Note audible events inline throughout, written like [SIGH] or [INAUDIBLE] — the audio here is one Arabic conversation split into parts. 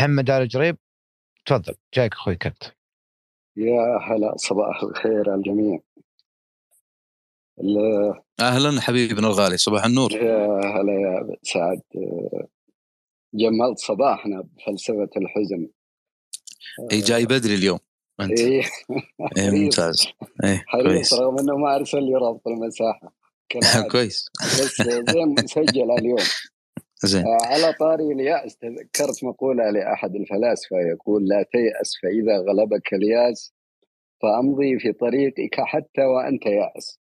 محمد آل جريب. تفضل جايك أخوي كنت يا هلا صباح الخير على الجميع. أهلا حبيبنا الغالي صباح النور. يا هلا يا سعد. جملت صباحنا بفلسفة الحزن. إي جاي بدري اليوم أنت. إي. إيه ممتاز. إي كويس. رغم إنه ما أرسل لي رابط المساحة. [LAUGHS] كويس. بس زين مسجل اليوم. [LAUGHS] زين. على طاري اليأس تذكرت مقولة لأحد الفلاسفة يقول لا تيأس فإذا غلبك الياس فأمضي في طريقك حتى وأنت يأس.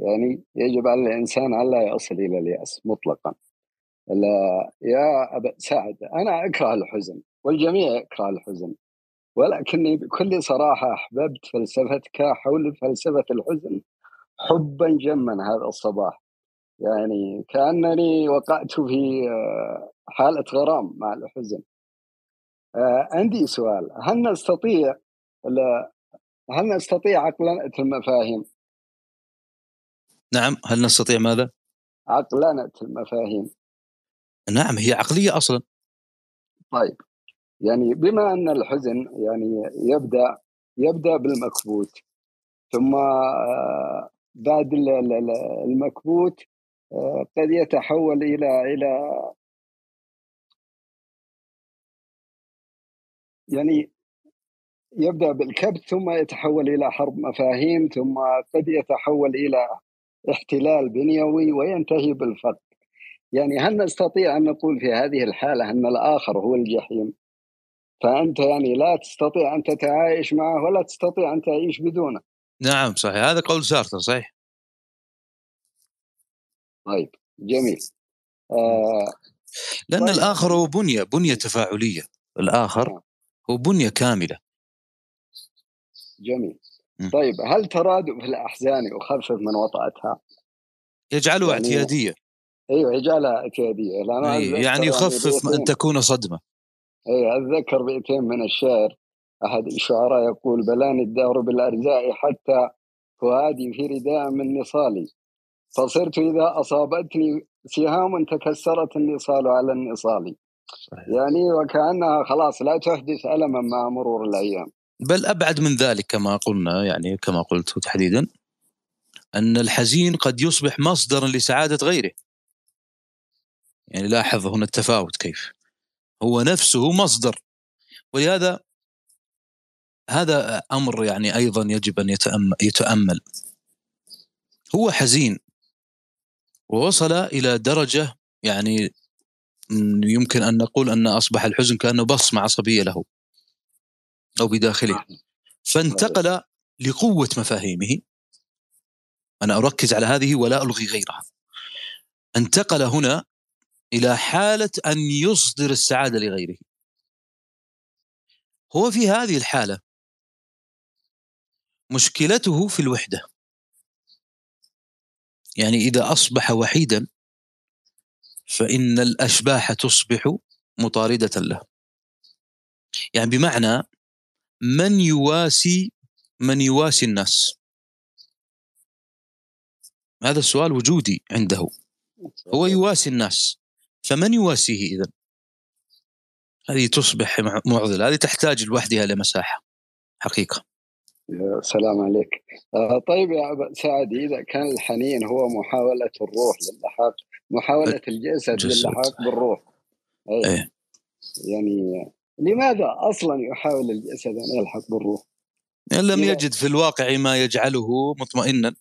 يعني يجب على الإنسان ألا يصل إلى اليأس مطلقا. لا يا أبا سعد أنا أكره الحزن والجميع يكره الحزن ولكني بكل صراحة أحببت فلسفتك حول فلسفة الحزن حبا جما هذا الصباح. يعني كأنني وقعت في آه، حالة غرام مع الحزن. آه، عندي سؤال. هل نستطيع هل نستطيع عقلنة المفاهيم؟ نعم. هل نستطيع ماذا؟ عقلنة المفاهيم نعم هي عقلية أصلا. طيب. يعني بما أن الحزن يعني يبدأ يبدأ بالمكبوت ثم آه، بعد المكبوت قد يتحول إلى إلى يعني يبدأ بالكبت ثم يتحول إلى حرب مفاهيم ثم قد يتحول إلى احتلال بنيوي وينتهي بالفقد يعني هل نستطيع أن نقول في هذه الحالة أن الآخر هو الجحيم؟ فأنت يعني لا تستطيع أن تتعايش معه ولا تستطيع أن تعيش بدونه. نعم صحيح. هذا قول سارتر صحيح. طيب جميل. آه لأن طيب. الآخر هو بنية بنية تفاعلية. الآخر آه. هو بنية كاملة. جميل. م. طيب هل ترادف الأحزان يخفف من وطأتها؟ يجعله يعني اعتيادية. أيوه يجعلها اعتيادية. لأن أيوة يعني يخفف أن تكون صدمة. اي أتذكر بيتين من الشعر. أحد الشعراء يقول بلاني الدهر بالارزاء حتى فؤادي في رداء من نصالي. فصرت إذا أصابتني سهام تكسرت النصال على النصال. يعني وكأنها خلاص لا تحدث ألما مع مرور الأيام. بل أبعد من ذلك كما قلنا يعني كما قلت تحديدا أن الحزين قد يصبح مصدرا لسعادة غيره. يعني لاحظ هنا التفاوت كيف. هو نفسه مصدر. ولهذا هذا أمر يعني أيضا يجب أن يتأمل. هو حزين. ووصل إلى درجة يعني يمكن أن نقول أن أصبح الحزن كأنه بصمة عصبية له أو بداخله. فانتقل لقوة مفاهيمه. أنا أركز على هذه ولا ألغي غيرها. انتقل هنا إلى حالة أن يصدر السعادة لغيره. هو في هذه الحالة مشكلته في الوحدة. يعني إذا أصبح وحيدا فإن الأشباح تصبح مطاردة له. يعني بمعنى من يواسي من يواسي الناس. هذا السؤال وجودي عنده. هو يواسي الناس. فمن يواسيه إذا؟ هذه تصبح معضلة. هذه تحتاج لوحدها لمساحة. حقيقة. سلام عليك. آه طيب يا أبا سعد إذا كان الحنين هو محاولة الروح للحاق محاولة الجسد للحاق بالروح. أي. أيه. يعني لماذا أصلا يحاول الجسد أن يلحق بالروح؟ إن لم يجد في الواقع ما يجعله مطمئنا.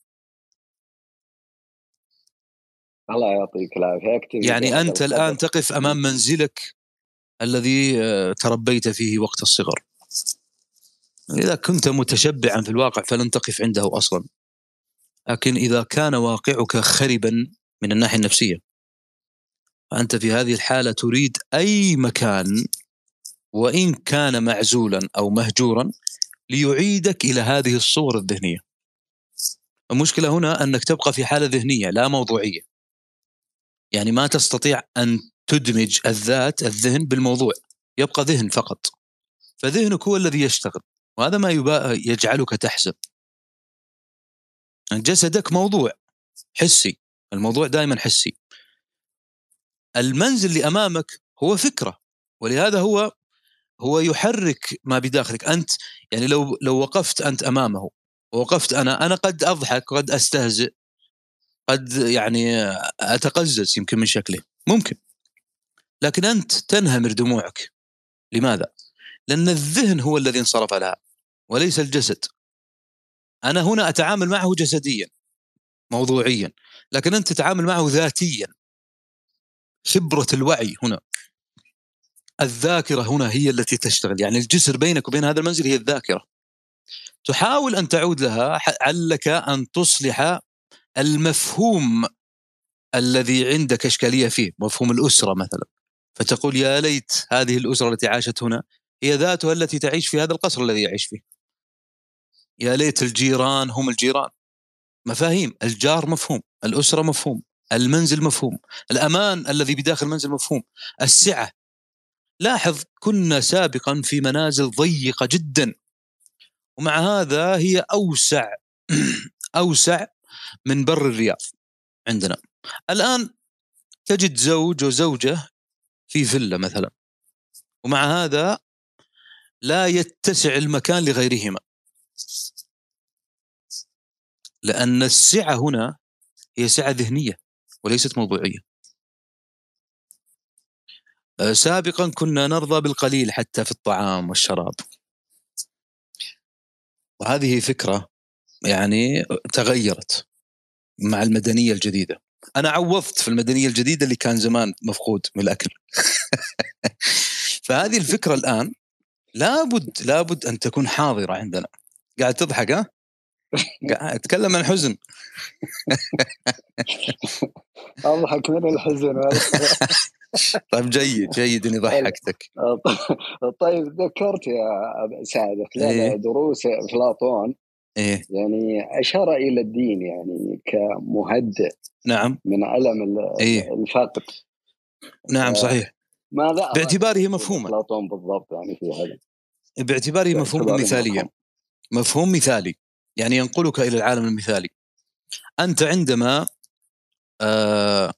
الله يعطيك العافية. يعني أنت الآن تقف أمام منزلك الذي آه، تربيت فيه وقت الصغر. إذا كنت متشبعا في الواقع فلن تقف عنده أصلا. لكن إذا كان واقعك خربا من الناحية النفسية فأنت في هذه الحالة تريد أي مكان وإن كان معزولا أو مهجورا ليعيدك إلى هذه الصور الذهنية. المشكلة هنا أنك تبقى في حالة ذهنية لا موضوعية. يعني ما تستطيع أن تدمج الذات الذهن بالموضوع. يبقى ذهن فقط. فذهنك هو الذي يشتغل. وهذا ما يجعلك تحزن جسدك موضوع حسي. الموضوع دائما حسي. المنزل اللي أمامك هو فكرة ولهذا هو هو يحرك ما بداخلك. أنت يعني لو لو وقفت أنت أمامه ووقفت أنا أنا قد أضحك قد أستهزئ قد يعني أتقزز يمكن من شكله ممكن. لكن أنت تنهمر دموعك. لماذا؟ لأن الذهن هو الذي انصرف لها. وليس الجسد. أنا هنا أتعامل معه جسديا موضوعيا لكن أنت تتعامل معه ذاتيا. خبرة الوعي هنا. الذاكرة هنا هي التي تشتغل. يعني الجسر بينك وبين هذا المنزل هي الذاكرة. تحاول أن تعود لها علك أن تصلح المفهوم الذي عندك إشكالية فيه مفهوم الأسرة مثلا. فتقول يا ليت هذه الأسرة التي عاشت هنا هي ذاتها التي تعيش في هذا القصر الذي يعيش فيه. يا ليت الجيران هم الجيران. مفاهيم الجار مفهوم الأسرة مفهوم المنزل مفهوم الأمان الذي بداخل المنزل مفهوم السعة. لاحظ كنا سابقا في منازل ضيقة جدا ومع هذا هي أوسع [CLEARS THROAT] أوسع من بر الرياض عندنا. الآن تجد زوج وزوجة في فيلا مثلا ومع هذا لا يتسع المكان لغيرهما. لأن السعة هنا هي سعة ذهنية وليست موضوعية. آه، سابقا كنا نرضى بالقليل حتى في الطعام والشراب. وهذه فكرة يعني تغيرت مع المدنية الجديدة. أنا عوضت في المدنية الجديدة اللي كان زمان مفقود من الأكل. [LAUGHS] فهذه الفكرة الآن لابد لابد أن تكون حاضرة عندنا. قاعد تضحك ها؟ [LAUGHS] قاعد أتكلم عن حزن. [LAUGHS] أضحك من الحزن [LAUGHS] طيب جيد جيد إني ضحكتك. طيب ذكرت يا سعد خلال إيه؟ دروس أفلاطون. إيه؟ يعني أشار إلى الدين يعني كمهدئ نعم. من الم إيه؟ الفقد نعم صحيح. ماذا باعتباره مفهوما. أفلاطون بالضبط يعني في هذا؟ باعتباره مفهوما مثاليا. مفهوم مثالي يعني ينقلك إلى العالم المثالي. أنت عندما آه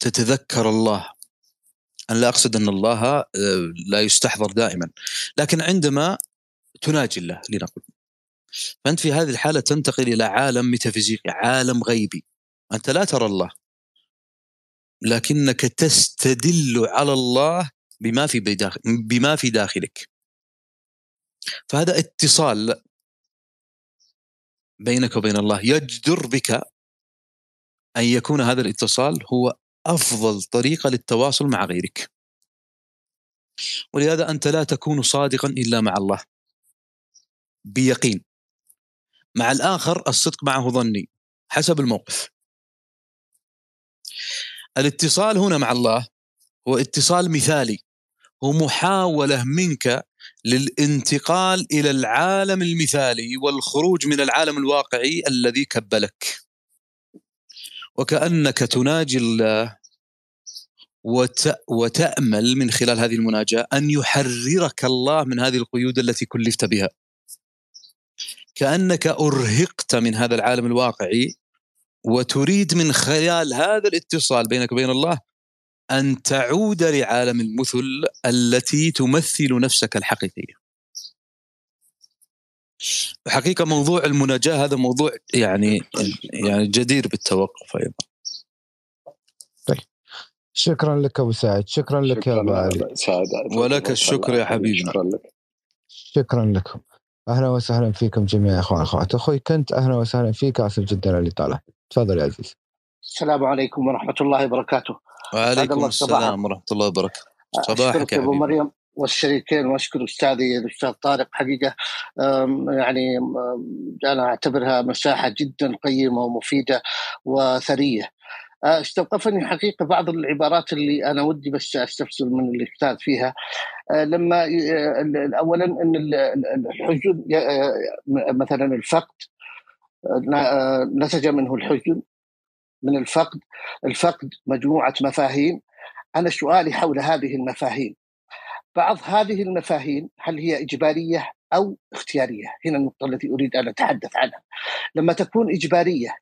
تتذكر الله أنا لا أقصد أن الله آه لا يستحضر دائما لكن عندما تناجي الله لنقل. فأنت في هذه الحالة تنتقل إلى عالم ميتافيزيقي عالم غيبي. أنت لا ترى الله. لكنك تستدل على الله بما في بما في داخلك. فهذا اتصال بينك وبين الله. يجدر بك أن يكون هذا الاتصال هو أفضل طريقة للتواصل مع غيرك. ولهذا أنت لا تكون صادقا إلا مع الله. بيقين. مع الآخر الصدق معه ظني. حسب الموقف. الاتصال هنا مع الله هو اتصال مثالي. هو محاولة منك للانتقال إلى العالم المثالي والخروج من العالم الواقعي الذي كبلك. وكأنك تناجي الله وت... وتأمل من خلال هذه المناجاة أن يحررك الله من هذه القيود التي كلفت بها. كأنك أرهقت من هذا العالم الواقعي وتريد من خلال هذا الاتصال بينك وبين الله أن تعود لعالم المثل التي تمثل نفسك الحقيقيه. حقيقة موضوع المناجاة هذا موضوع يعني يعني جدير بالتوقف أيضا. طيب. شكرا لك أبو سعد. شكرا لك يا أبو علي. سعد ولك الشكر يا حبيبنا. شكرا لك. شكرا لكم. أهلا وسهلا فيكم جميعا أخوان. أخوات أخوي كنت أهلا وسهلا فيك آسف جدا اللي طالع تفضل يا عزيز السلام عليكم ورحمة الله وبركاته. وعليكم السلام ورحمة الله وبركاته. صباحك يا أبو مريم والشريكين وأشكر أستاذي الأستاذ طارق حقيقة يعني أنا أعتبرها مساحة جدا قيمة ومفيدة وثرية. استوقفني حقيقة بعض العبارات اللي أنا ودي بس أستفسر من الأستاذ فيها. لما اولا إن الحزن مثلا الفقد نتج منه الحزن. من الفقد الفقد مجموعة مفاهيم أنا سؤالي حول هذه المفاهيم بعض هذه المفاهيم هل هي إجبارية أو اختيارية؟ هنا النقطة التي أريد أن أتحدث عنها. لما تكون إجبارية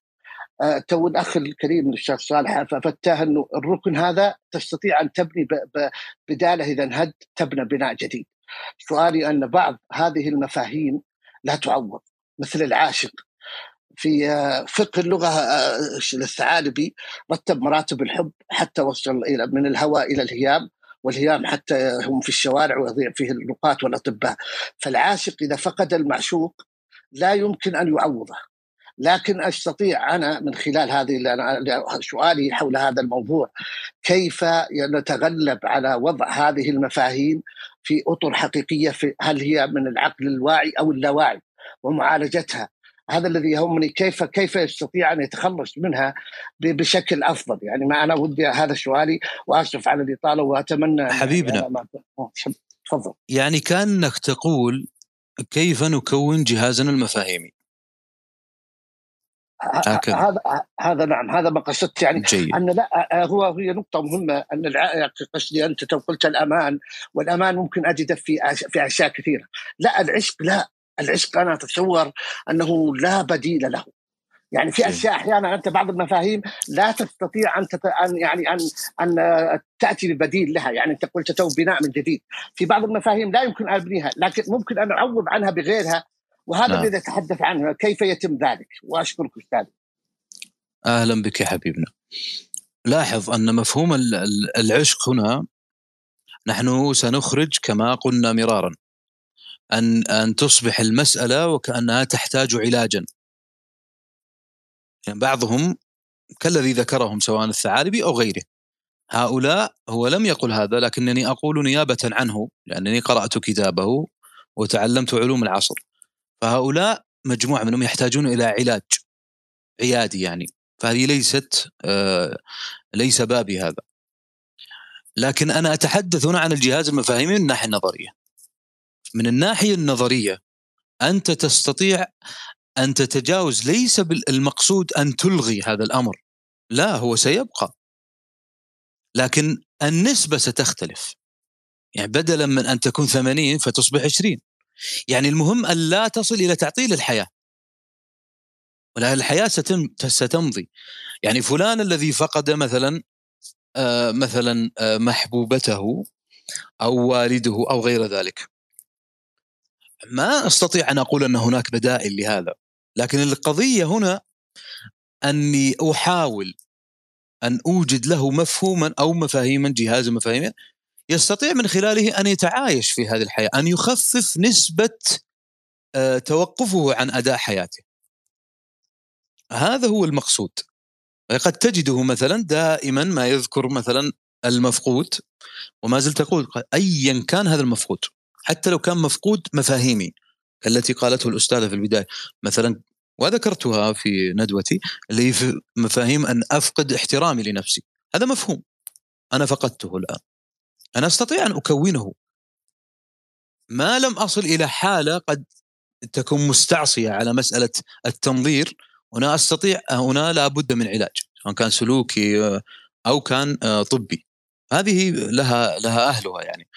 آه، تو الأخ الكريم الأستاذ صالح فتاه أنه الركن هذا تستطيع أن تبني بدالة إذا انهد تبنى بناء جديد. سؤالي أن بعض هذه المفاهيم لا تعوض مثل العاشق في آه، فقه اللغة للثعالبي رتب مراتب الحب حتى وصل إلى من الهوى إلى الهيام والهيام حتى هم في الشوارع ويضيع فيه النقاة والأطباء. فالعاشق إذا فقد المعشوق لا يمكن أن يعوضه. لكن أستطيع أنا من خلال هذه سؤالي حول هذا الموضوع كيف نتغلب على وضع هذه المفاهيم في أطر حقيقية في هل هي من العقل الواعي أو اللاواعي ومعالجتها؟ هذا الذي يهمني كيف كيف يستطيع أن يتخلص منها بشكل أفضل. يعني ما أنا ودي هذا سؤالي وأسف على الإطالة وأتمنى حبيبنا. تفضل. يعني كأنك تقول كيف نكون جهازنا المفاهيمي. هذا هذا نعم هذا ما قصدت. يعني جيد. أن لا هو هي نقطة مهمة. أن قصدي أنت قلت الأمان والأمان ممكن اجده في في أشياء كثيرة. لا العشق لا. العشق أنا أتصور أنه لا بديل له. يعني في أشياء أحيانا أنت بعض المفاهيم لا تستطيع أن تت... أن يعني ان أن تأتي ببديل لها. يعني أنت قلت تو بناء من جديد. في بعض المفاهيم لا يمكن أن أبنيها لكن ممكن أن أعوض عنها بغيرها. وهذا نعم. الذي أتحدث عنه كيف يتم ذلك؟ وأشكرك أستاذ. أهلا بك يا حبيبنا. لاحظ أن مفهوم العشق هنا نحن سنخرج كما قلنا مرارا. أن أن تصبح المسألة وكأنها تحتاج علاجا. يعني بعضهم كالذي ذكرهم سواء الثعالبي أو غيره. هؤلاء هو لم يقل هذا لكنني أقول نيابة عنه لأنني قرأت كتابه وتعلمت علوم العصر. فهؤلاء مجموعة منهم يحتاجون إلى علاج عيادي يعني. فهذه ليست آه ليس بابي هذا. لكن أنا أتحدث هنا عن الجهاز المفاهيمي من الناحية النظرية. من الناحية النظرية أنت تستطيع أن تتجاوز ليس المقصود أن تلغي هذا الأمر لا هو سيبقى. لكن النسبة ستختلف. يعني بدلا من أن تكون 80 فتصبح 20 يعني المهم أن لا تصل إلى تعطيل الحياة. الحياة ستم ستمضي. يعني فلان الذي فقد مثلا آه مثلا آه محبوبته أو والده أو غير ذلك. ما أستطيع أن أقول أن هناك بدائل لهذا لكن القضية هنا أني أحاول أن أوجد له مفهوما أو مفاهيما جهاز مفاهيم يستطيع من خلاله أن يتعايش في هذه الحياة أن يخفف نسبة آه، توقفه عن أداء حياته. هذا هو المقصود. قد تجده مثلا دائما ما يذكر مثلا المفقود وما زلت أقول ايا كان هذا المفقود. حتى لو كان مفقود مفاهيمي التي قالته الأستاذة في البداية. مثلا وذكرتها في ندوتي اللي هي في مفاهيم أن أفقد احترامي لنفسي. هذا مفهوم. أنا فقدته الآن. أنا أستطيع أن أكونه. ما لم أصل إلى حالة قد تكون مستعصية على مسألة التنظير. هنا أستطيع هنا لابد من علاج. سواء كان سلوكي أو كان طبي. هذه لها لها أهلها يعني.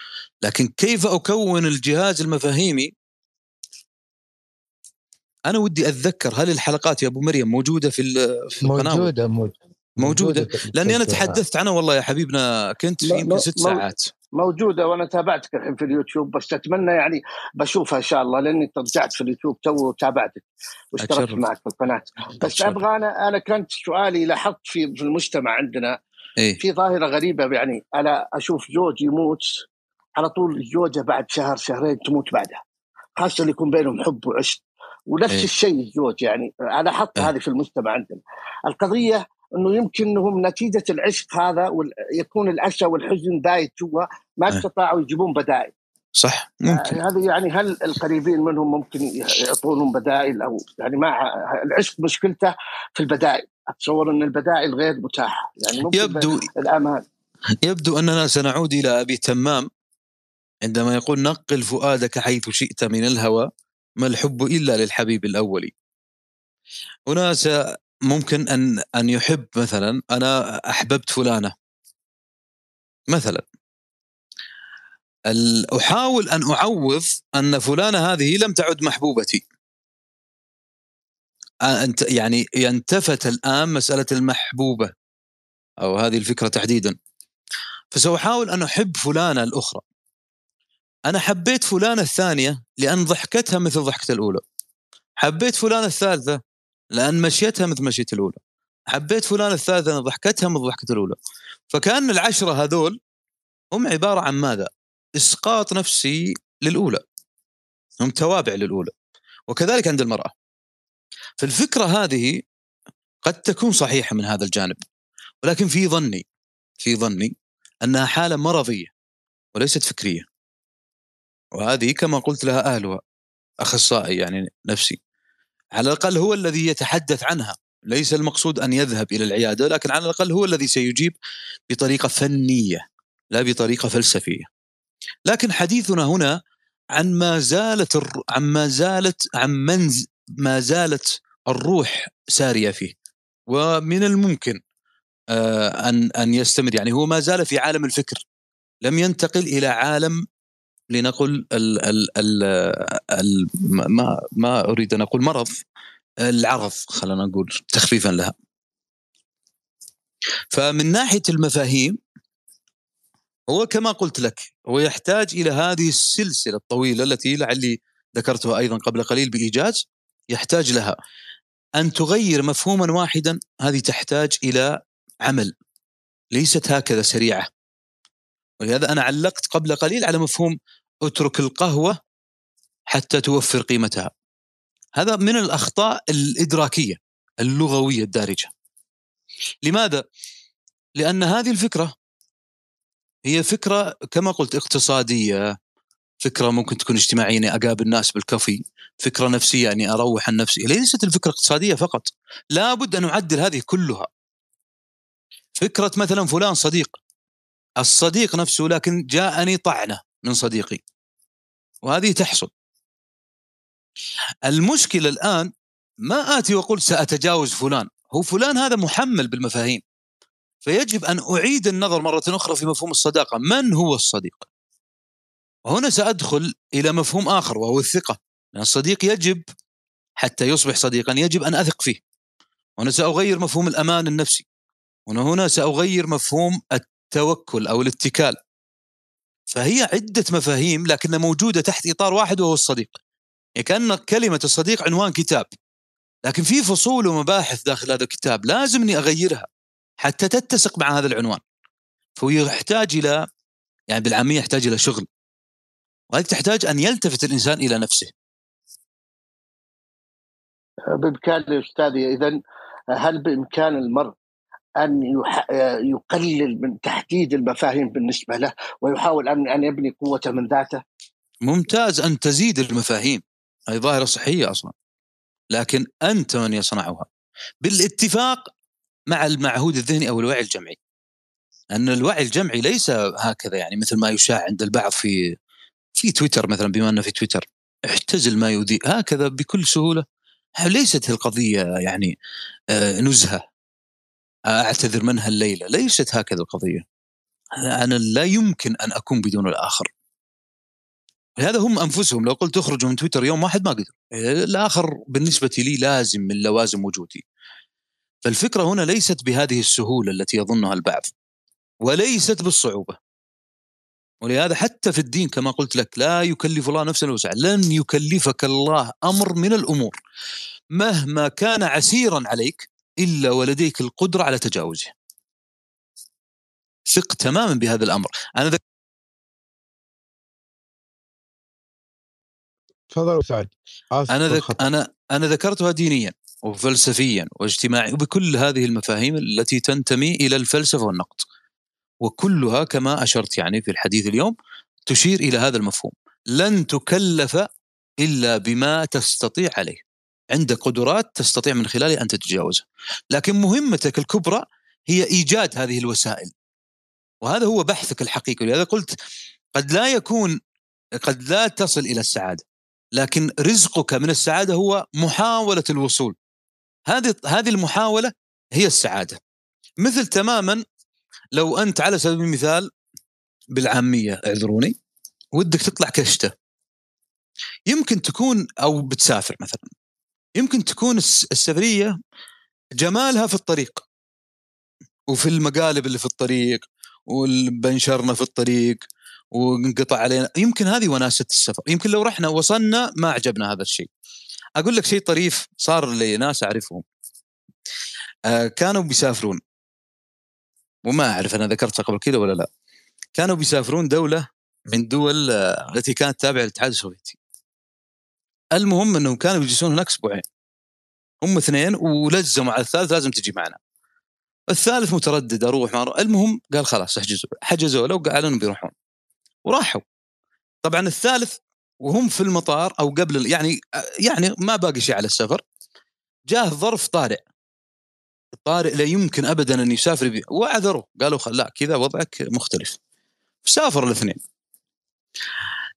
لكن كيف أكون الجهاز المفاهيمي؟ أنا ودي أتذكر هل الحلقات يا أبو مريم موجودة في في القناة؟ موجودة موجودة. موجودة لأني أنا تحدثت عنها والله يا حبيبنا كنت في يمكن ست ساعات. موجودة وأنا تابعتك الحين في اليوتيوب بس أتمنى يعني بشوفها إن شاء الله لأني رجعت في اليوتيوب تو وتابعتك واشتركت معك في القناة. بس أبغى أنا أنا كانت سؤالي لاحظت في في المجتمع عندنا إيه؟ في ظاهرة غريبة يعني أنا أشوف زوج يموت على طول الزوجة بعد شهر شهرين تموت بعدها. خاصة اللي يكون بينهم حب وعشق. ونفس إيه؟ الشيء الزوج يعني أنا لاحظت إيه؟ هذه في المجتمع عندنا. القضية إنه يمكن إنهم نتيجة العشق هذا يكون الاسى والحزن بايت جوا ما إيه. استطاعوا يجيبون بدائل. صح ممكن. آه هذه يعني هل القريبين منهم ممكن يعطونهم بدائل أو يعني مع العشق مشكلته في البدائل. أتصور إن البدائل غير متاحة. يعني ممكن يبدو الامان يبدو أننا سنعود إلى أبي تمام. عندما يقول نقل فؤادك حيث شئت من الهوى ما الحب إلا للحبيب الأولي هنا ممكن أن أن يحب مثلا أنا أحببت فلانة. مثلا. أحاول أن أعوض أن فلانة هذه لم تعد محبوبتي. أنت يعني ينتفت الآن مسألة المحبوبة أو هذه الفكرة تحديدا. فسأحاول أن أحب فلانة الأخرى. أنا حبيت فلانة الثانية لأن ضحكتها مثل ضحكة الأولى. حبيت فلانة الثالثة لأن مشيتها مثل مشيت الأولى. حبيت فلانة الثالثة لأن ضحكتها مثل ضحكة الأولى. فكأن العشرة هذول هم عبارة عن ماذا؟ إسقاط نفسي للأولى. هم توابع للأولى. وكذلك عند المرأة. فالفكرة هذه قد تكون صحيحة من هذا الجانب. ولكن في ظني في ظني أنها حالة مرضية وليست فكرية. وهذه كما قلت لها اهلها اخصائي يعني نفسي على الأقل هو الذي يتحدث عنها ليس المقصود أن يذهب إلى العيادة لكن على الأقل هو الذي سيجيب بطريقة فنية لا بطريقة فلسفية. لكن حديثنا هنا عن ما زالت الر... عن ما زالت عن من ما زالت الروح سارية فيه ومن الممكن آه أن أن يستمر. يعني هو ما زال في عالم الفكر لم ينتقل إلى عالم لنقل ال ال ال ال ما ما أريد أن أقول مرض العرض خلينا نقول تخفيفا لها. فمن ناحية المفاهيم هو كما قلت لك هو يحتاج إلى هذه السلسلة الطويلة التي لعلي ذكرتها أيضا قبل قليل بإيجاز يحتاج لها. أن تغير مفهوما واحدا هذه تحتاج إلى عمل. ليست هكذا سريعة. ولهذا أنا علقت قبل قليل على مفهوم اترك القهوة حتى توفر قيمتها. هذا من الأخطاء الإدراكية اللغوية الدارجة. لماذا؟ لأن هذه الفكرة هي فكرة كما قلت اقتصادية فكرة ممكن تكون اجتماعية اني اقابل الناس بالكافي فكرة نفسية اني أروح عن نفسي. ليست الفكرة اقتصادية فقط. لابد أن اعدل هذه كلها. فكرة مثلا فلان صديق. الصديق نفسه لكن جاءني طعنة من صديقي. وهذه تحصل. المشكلة الآن ما آتي وأقول سأتجاوز فلان هو فلان هذا محمل بالمفاهيم. فيجب أن أعيد النظر مرة أخرى في مفهوم الصداقة من هو الصديق؟ وهنا سأدخل إلى مفهوم آخر وهو الثقة لأن الصديق يجب حتى يصبح صديقا يجب أن أثق فيه. هنا سأغير مفهوم الأمان النفسي هنا هنا سأغير مفهوم التوكل أو الاتكال. فهي عدة مفاهيم لكنها موجودة تحت إطار واحد وهو الصديق. يعني كأن كلمة الصديق عنوان كتاب. لكن في فصول ومباحث داخل هذا الكتاب لازم إني أغيرها حتى تتسق مع هذا العنوان. فهو يحتاج إلى يعني بالعامية يحتاج إلى شغل. وهذه تحتاج أن يلتفت الإنسان إلى نفسه. بإمكاني أستاذي اذا هل بإمكان المرء أن يقلل من تحديد المفاهيم بالنسبة له ويحاول أن أن يبني قوته من ذاته؟ ممتاز أن تزيد المفاهيم. هذه ظاهرة صحية أصلا. لكن أنت من يصنعها. بالاتفاق مع المعهود الذهني أو الوعي الجمعي. ان الوعي الجمعي ليس هكذا يعني مثل ما يشاع عند البعض في في تويتر مثلا بما أنه في تويتر. احتزل ما يذيع هكذا بكل سهولة. ليست القضية يعني آه، نزهة. أعتذر منها الليلة ليست هكذا القضية. أنا لا يمكن أن أكون بدون الآخر. هذا هم أنفسهم لو قلت اخرجوا من تويتر يوم واحد ما قدر. الآخر بالنسبة لي لازم من لوازم وجودي. فالفكرة هنا ليست بهذه السهولة التي يظنها البعض وليست بالصعوبة. ولهذا حتى في الدين كما قلت لك لا يكلف الله نفسا وسعها. لن يكلفك الله أمر من الأمور. مهما كان عسيرا عليك إلا ولديك القدرة على تجاوزه. ثق تماما بهذا الأمر. أنا ذك... تفضل سعد. أنا ذك... أنا أنا ذكرتها دينيا وفلسفيا واجتماعيا وبكل هذه المفاهيم التي تنتمي إلى الفلسفة والنقد. وكلها كما أشرت يعني في الحديث اليوم تشير إلى هذا المفهوم. لن تكلف إلا بما تستطيع عليه. عندك قدرات تستطيع من خلالها أن تتجاوزها. لكن مهمتك الكبرى هي إيجاد هذه الوسائل. وهذا هو بحثك الحقيقي. لهذا قلت قد لا يكون قد لا تصل إلى السعادة. لكن رزقك من السعادة هو محاولة الوصول. هذه هذه المحاولة هي السعادة. مثل تماما لو أنت على سبيل المثال بالعامية اعذروني ودك تطلع كشتة. يمكن تكون أو بتسافر مثلا. يمكن تكون السفرية جمالها في الطريق. وفي المقالب اللي في الطريق والبنشرنا في الطريق وانقطع علينا. يمكن هذه وناسة السفر. يمكن لو رحنا وصلنا ما عجبنا هذا الشيء. أقول لك شيء طريف صار لناس أعرفهم. آه كانوا بيسافرون. وما أعرف أنا ذكرتها قبل كذا ولا لا. كانوا بيسافرون دولة من دول آه التي كانت تابعة للاتحاد السوفيتي. المهم إنهم كانوا يجلسون هناك أسبوعين. هم اثنين ولزموا على الثالث لازم تجي معنا. الثالث متردد أروح ما أروح. المهم قال خلاص احجزوا حجزوا له وقالوا انهم بيروحون. وراحوا. طبعا الثالث وهم في المطار أو قبل يعني يعني ما باقي شيء على السفر. جاه ظرف طارئ. طارئ لا يمكن ابدا أن يسافر به وعذروا. قالوا لا كذا وضعك مختلف. سافر الاثنين.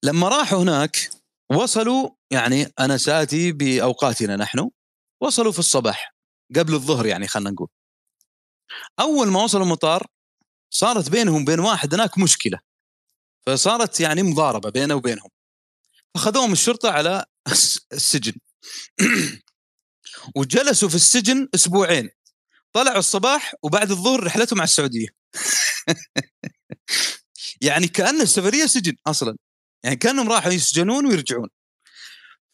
لما راحوا هناك وصلوا يعني أنا ساتي بأوقاتنا نحن وصلوا في الصباح قبل الظهر يعني خلينا نقول. أول ما وصلوا المطار صارت بينهم وبين واحد هناك مشكلة. فصارت يعني مضاربة بينه وبينهم. فخذوهم الشرطة على [LAUGHS] السجن. [CLEARS THROAT] وجلسوا في السجن أسبوعين. طلعوا الصباح وبعد الظهر رحلتهم على السعودية. [LAUGHS] يعني كأن السفرية سجن أصلا. يعني كأنهم راحوا يسجنون ويرجعون.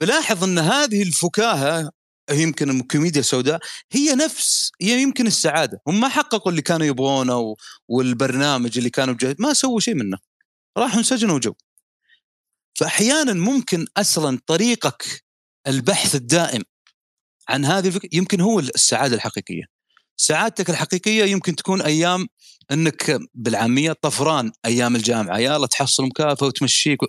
فلاحظ أن هذه الفكاهة يمكن الكوميديا السوداء هي نفس هي يمكن السعادة. هم ما حققوا اللي كانوا يبغونه والبرنامج اللي كانوا بجهد ما سووا شيء منه. راحوا انسجنوا وجو فأحيانا ممكن أصلا طريقك البحث الدائم عن هذه الفكرة يمكن هو السعادة الحقيقية. سعادتك الحقيقية يمكن تكون أيام إنك بالعامية طفران أيام الجامعة. يلا تحصل مكافأة وتمشيك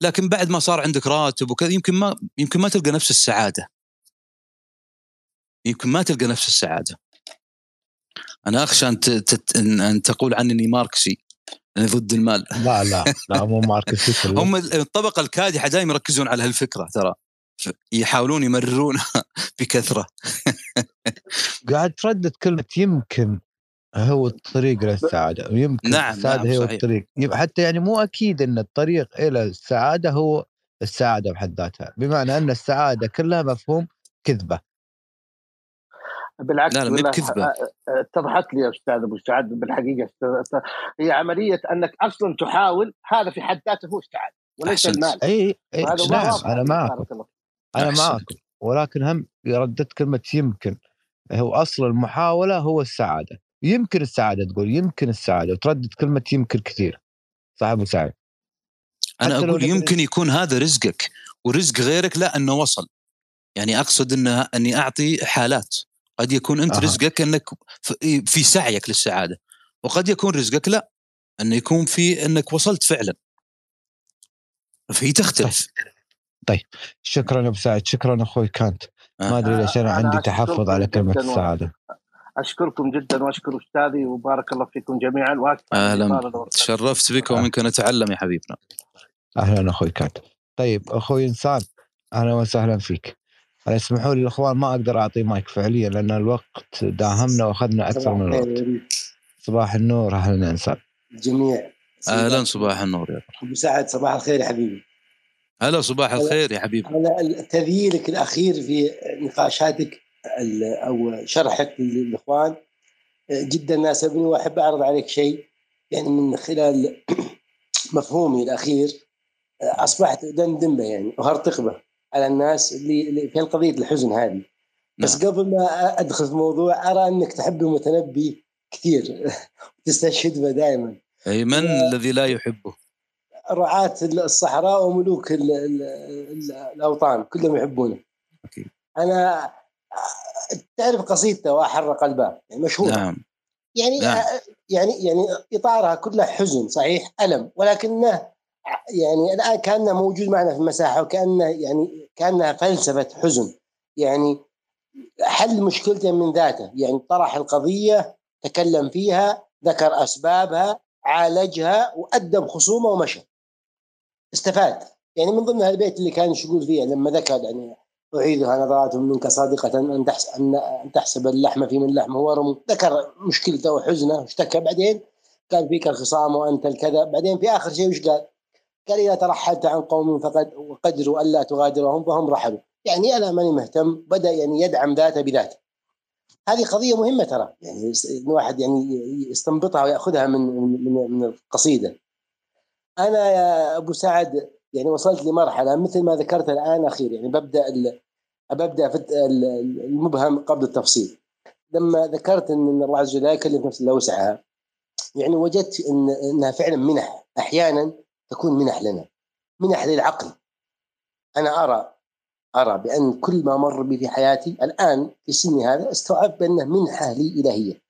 لكن بعد ما صار عندك راتب وكذا يمكن ما يمكن ما تلقى نفس السعادة. يمكن ما تلقى نفس السعادة. أنا اخشى إن إن تقول عني ماركسي يعني ضد المال. لا لا لا مو ماركسي [LAUGHS] هم الطبقة الكادحة دائما يركزون على هالفكرة ترى. يحاولون يمررونها [LAUGHS] بكثرة قاعد تردد كلمة يمكن هو الطريق للسعاده يمكن نعم السعادة نعم هو صحيح. الطريق حتى يعني مو أكيد إن الطريق إلى السعادة هو السعادة بحد ذاتها بمعنى أن السعادة كلها مفهوم كذبة بالعكس لا لا بكذبة اتضحت لي يا أستاذ أبو سعد بالحقيقة هي عملية أنك أصلا تحاول هذا في حد ذاته هو السعادة وليس. المال إي إي نعم. أنا معك. أنا. معك ولكن هم ردت كلمة يمكن. هو أصل المحاولة هو السعادة. يمكن السعادة تقول يمكن السعادة وتردد كلمة يمكن كثير. صح أبو سعد أنا أقول يمكن يكون هذا رزقك ورزق غيرك لا إنه وصل. يعني أقصد إنه إني أعطي حالات. قد يكون أنت أها. رزقك إنك في- في سعيك للسعادة. وقد يكون رزقك لا إنه يكون في إنك وصلت فعلا. فهي تختلف. شكرا أبو سعد شكرا أخوي كانت. ما أدري ليش أنا أنا عندي تحفظ على كلمة السعادة. أشكركم جدا وأشكر أستاذي وبارك الله فيكم جميعا وأكثر أهلا. تشرفت بك ومنك نتعلم يا حبيبنا. أهلا أخوي كانت. طيب أخوي إنسان أهلا وسهلا فيك. اسمحوا لي الإخوان ما أقدر أعطي مايك فعليا لأن الوقت داهمنا وأخذنا أكثر من الوقت. صباح النور أهلا يا إنسان. الجميع أهلا صباح النور يا أبو سعد صباح الخير يا حبيبي. هلا صباح الخير يا حبيبي. على تذييلك الأخير في نقاشاتك أو شرحك للإخوان. جدا ناسبني وأحب أعرض عليك شيء يعني من خلال [CLEARS THROAT] مفهومي الأخير. أصبحت دندن به يعني وهرطق به على الناس اللي اللي في قضيه الحزن هذه. بس نعم. قبل ما أدخل في الموضوع أرى أنك تحب المتنبي كثير [LAUGHS] تستشهد به دائما أي من الذي لا يحبه؟ رعاة الصحراء وملوك ال ال ال الأوطان كلهم يحبونه. أكيد. أنا تعرف قصيدته وأحرق الباب يعني مشهورة. نعم. يعني نعم. يعني يعني إطارها كلها حزن صحيح ألم. ولكنه يعني الآن كأنه موجود معنا في المساحة وكأنه يعني كأنها فلسفة حزن. يعني حل مشكلته من ذاته. يعني طرح القضية تكلم فيها ذكر أسبابها عالجها وادى بخصومه ومشى. استفاد. يعني من ضمن البيت اللي كان يقول فيه لما ذكر يعني أعيدها نظرات منك صادقة أن تحس أن تحسب اللحم في من لحم هو رمو ذكر مشكلته وحزنه واشتكى. بعدين قال فيك الخصام وأنت الكذا. بعدين في آخر شيء وش قال؟ قال إذا ترحلت عن قوم فقد وقدروا ألا تغادرهم فهم رحلوا. يعني أنا ماني مهتم. بدأ يعني يدعم ذاته بذاته. هذه قضية مهمة ترى. يعني الواحد يعني يستنبطها ويأخذها من من من القصيدة. أنا يا أبو سعد يعني وصلت لمرحلة مثل ما ذكرت الآن أخير يعني ببدأ ببدأ في المبهم قبل التفصيل. لما ذكرت إن الله عز وجل لا يكلف نفسا إلا وسعها يعني وجدت إن إنها فعلا منح أحيانا تكون منح لنا منح للعقل. أنا أرى أرى بأن كل ما مر بي في حياتي الآن في سني هذا استوعبت بأنه منحة لي إلهية.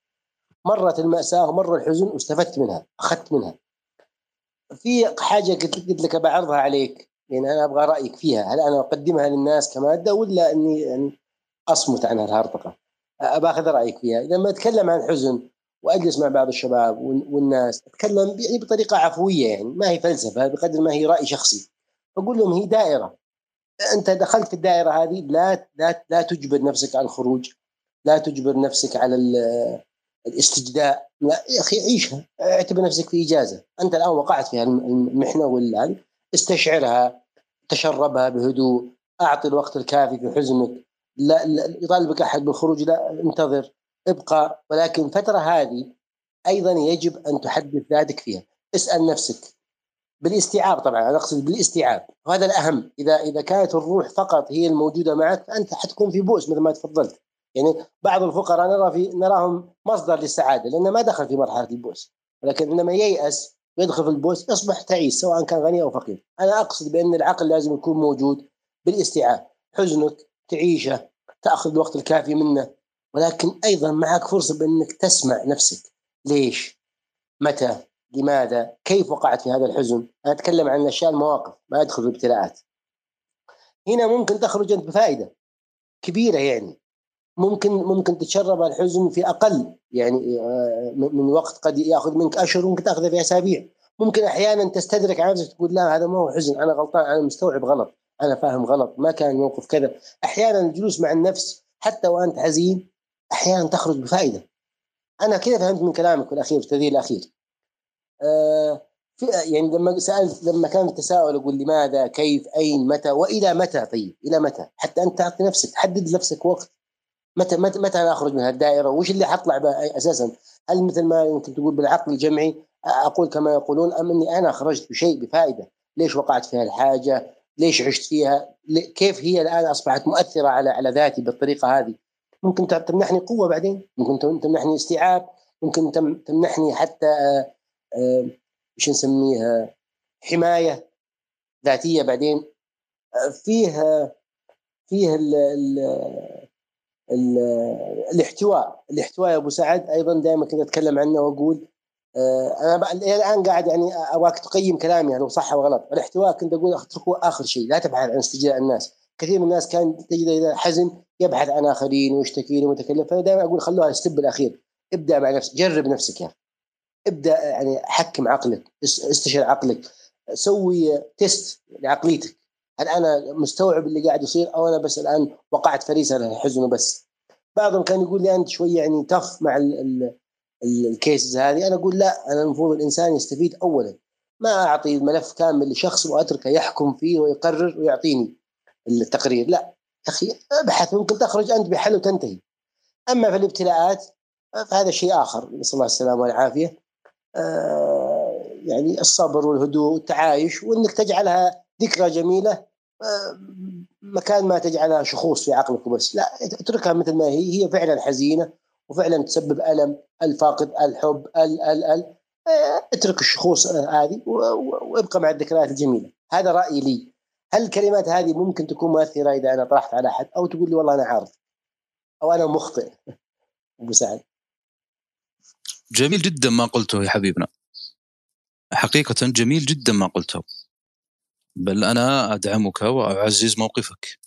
مرت المأساة ومر الحزن واستفدت منها أخذت منها. في حاجة قلت لك بعرضها عليك يعني أنا أبغى رأيك فيها هل أنا أقدمها للناس كمادة ولا إني يعني أصمت عنها الهرطقة؟ باخذ رأيك فيها. لما أتكلم عن حزن وأجلس مع بعض الشباب والناس أتكلم يعني بطريقة عفوية يعني ما هي فلسفة بقدر ما هي رأي شخصي. أقول لهم هي دائرة. أنت دخلت في الدائرة هذه لا لا لا تجبر نفسك على الخروج لا تجبر نفسك على الاستجداء. لا يا أخي عيشها. اعتبر نفسك في إجازة. أنت الآن وقعت في المحنة ولا استشعرها تشربها بهدوء. أعطي الوقت الكافي في حزنك لا, لا يطالبك أحد بالخروج. لا انتظر. ابقى. ولكن الفترة هذه أيضا يجب أن تحدث ذاتك فيها. اسأل نفسك. بالاستيعاب طبعا. أنا أقصد بالاستيعاب. وهذا الأهم. إذا إذا كانت الروح فقط هي الموجودة معك فانت حتكون في بؤس مثل ما تفضلت. يعني بعض الفقراء نرى في نراهم مصدر للسعادة لأنه ما دخل في مرحلة البؤس. ولكن عندما ييأس ويدخل في البؤس يصبح تعيس سواء كان غني أو فقير. أنا أقصد بأن العقل لازم يكون موجود بالاستيعاب. حزنك تعيشه تأخذ الوقت الكافي منه. ولكن أيضا معك فرصة بأنك تسمع نفسك. ليش؟ متى؟ لماذا؟ كيف وقعت في هذا الحزن؟ أنا أتكلم عن الاشياء المواقف ما أدخل في الابتلاءات هنا ممكن تخرج أنت بفائدة كبيرة يعني. ممكن ممكن تتشرب الحزن في أقل. يعني آه، من وقت قد يأخذ منك أشهر ممكن تاخذه في أسابيع. ممكن أحيانا تستدرك نفسك تقول لا هذا ما هو حزن أنا غلطان أنا مستوعب غلط أنا فاهم غلط ما كان الموقف كذا. أحيانا الجلوس مع النفس حتى وأنت حزين أحيانا تخرج بفائدة. أنا كذا فهمت من كلامك الأخير التذييل الأخير. آه في يعني لما سألت لما كان التساؤل أقول لماذا كيف أين متى وإلى متى؟ طيب إلى متى؟ حتى أنت تعطي نفسك حدد لنفسك وقت متى متى متى أخرج من الدائره وش اللي حطلع أساسا؟ هل مثل ما يمكن تقول بالعقل الجمعي أقول كما يقولون أم إني أنا خرجت بشيء بفائدة؟ ليش وقعت في هالحاجة؟ ليش عشت فيها؟ كيف هي الآن أصبحت مؤثرة على على ذاتي بالطريقة هذه؟ ممكن تمنحني قوة بعدين؟ ممكن تمنحني استيعاب؟ ممكن تمنحني حتى إيش نسميها؟ حماية ذاتية بعدين؟ فيه فيه ال ال ال الاحتواء. الاحتواء يا أبو سعد أيضا دائما كنت أتكلم عنه وأقول أنا الآن قاعد يعني ابغاك تقيم كلامي هل هو صح أو غلط. الاحتواء كنت أقول أتركه آخر شيء لا تبحث عن استجلاء الناس. كثير من الناس كان تجد إذا حزن يبحث عن آخرين ويشتكي ومتكلم فأنا دائما أقول خلوها ال step الأخير. ابدأ مع نفسك جرب نفسك يا ابدأ يعني حكم عقلك استشعر عقلك. سوي test لعقليتك. هل أنا مستوعب اللي قاعد يصير أو أنا بس الآن وقعت فريسة الحزن وبس. بعضهم كان يقول لي أنت شوية يعني تف مع الكيسز هذه. أنا أقول لا أنا المفروض الإنسان يستفيد اولا. ما أعطي الملف كامل لشخص وأتركه يحكم فيه ويقرر ويعطيني التقرير. لا يا أخي أبحث ممكن تخرج أنت بحل وتنتهي. أما في الابتلاءات فهذا شيء آخر. نسأل الله السلامة والعافية. آه يعني الصبر والهدوء والتعايش وإنك تجعلها ذكرى جميلة آه مكان ما تجعلها شخوص في عقلك وبس لا اتركها مثل ما هي هي فعلا حزينة وفعلا تسبب ألم الفاقد الحب ال ال ال آه اترك الشخوص هذه وابقى مع الذكريات الجميلة. هذا رأيي لي. هل الكلمات هذه ممكن تكون مؤثرة إذا أنا طرحت على أحد؟ أو تقول لي والله أنا عارض أو أنا مخطئ؟ [LAUGHS] أبو سعد. جميل جدا ما قلته يا حبيبنا. حقيقة جميل جدا ما قلته. بل أنا أدعمك وأعزز موقفك.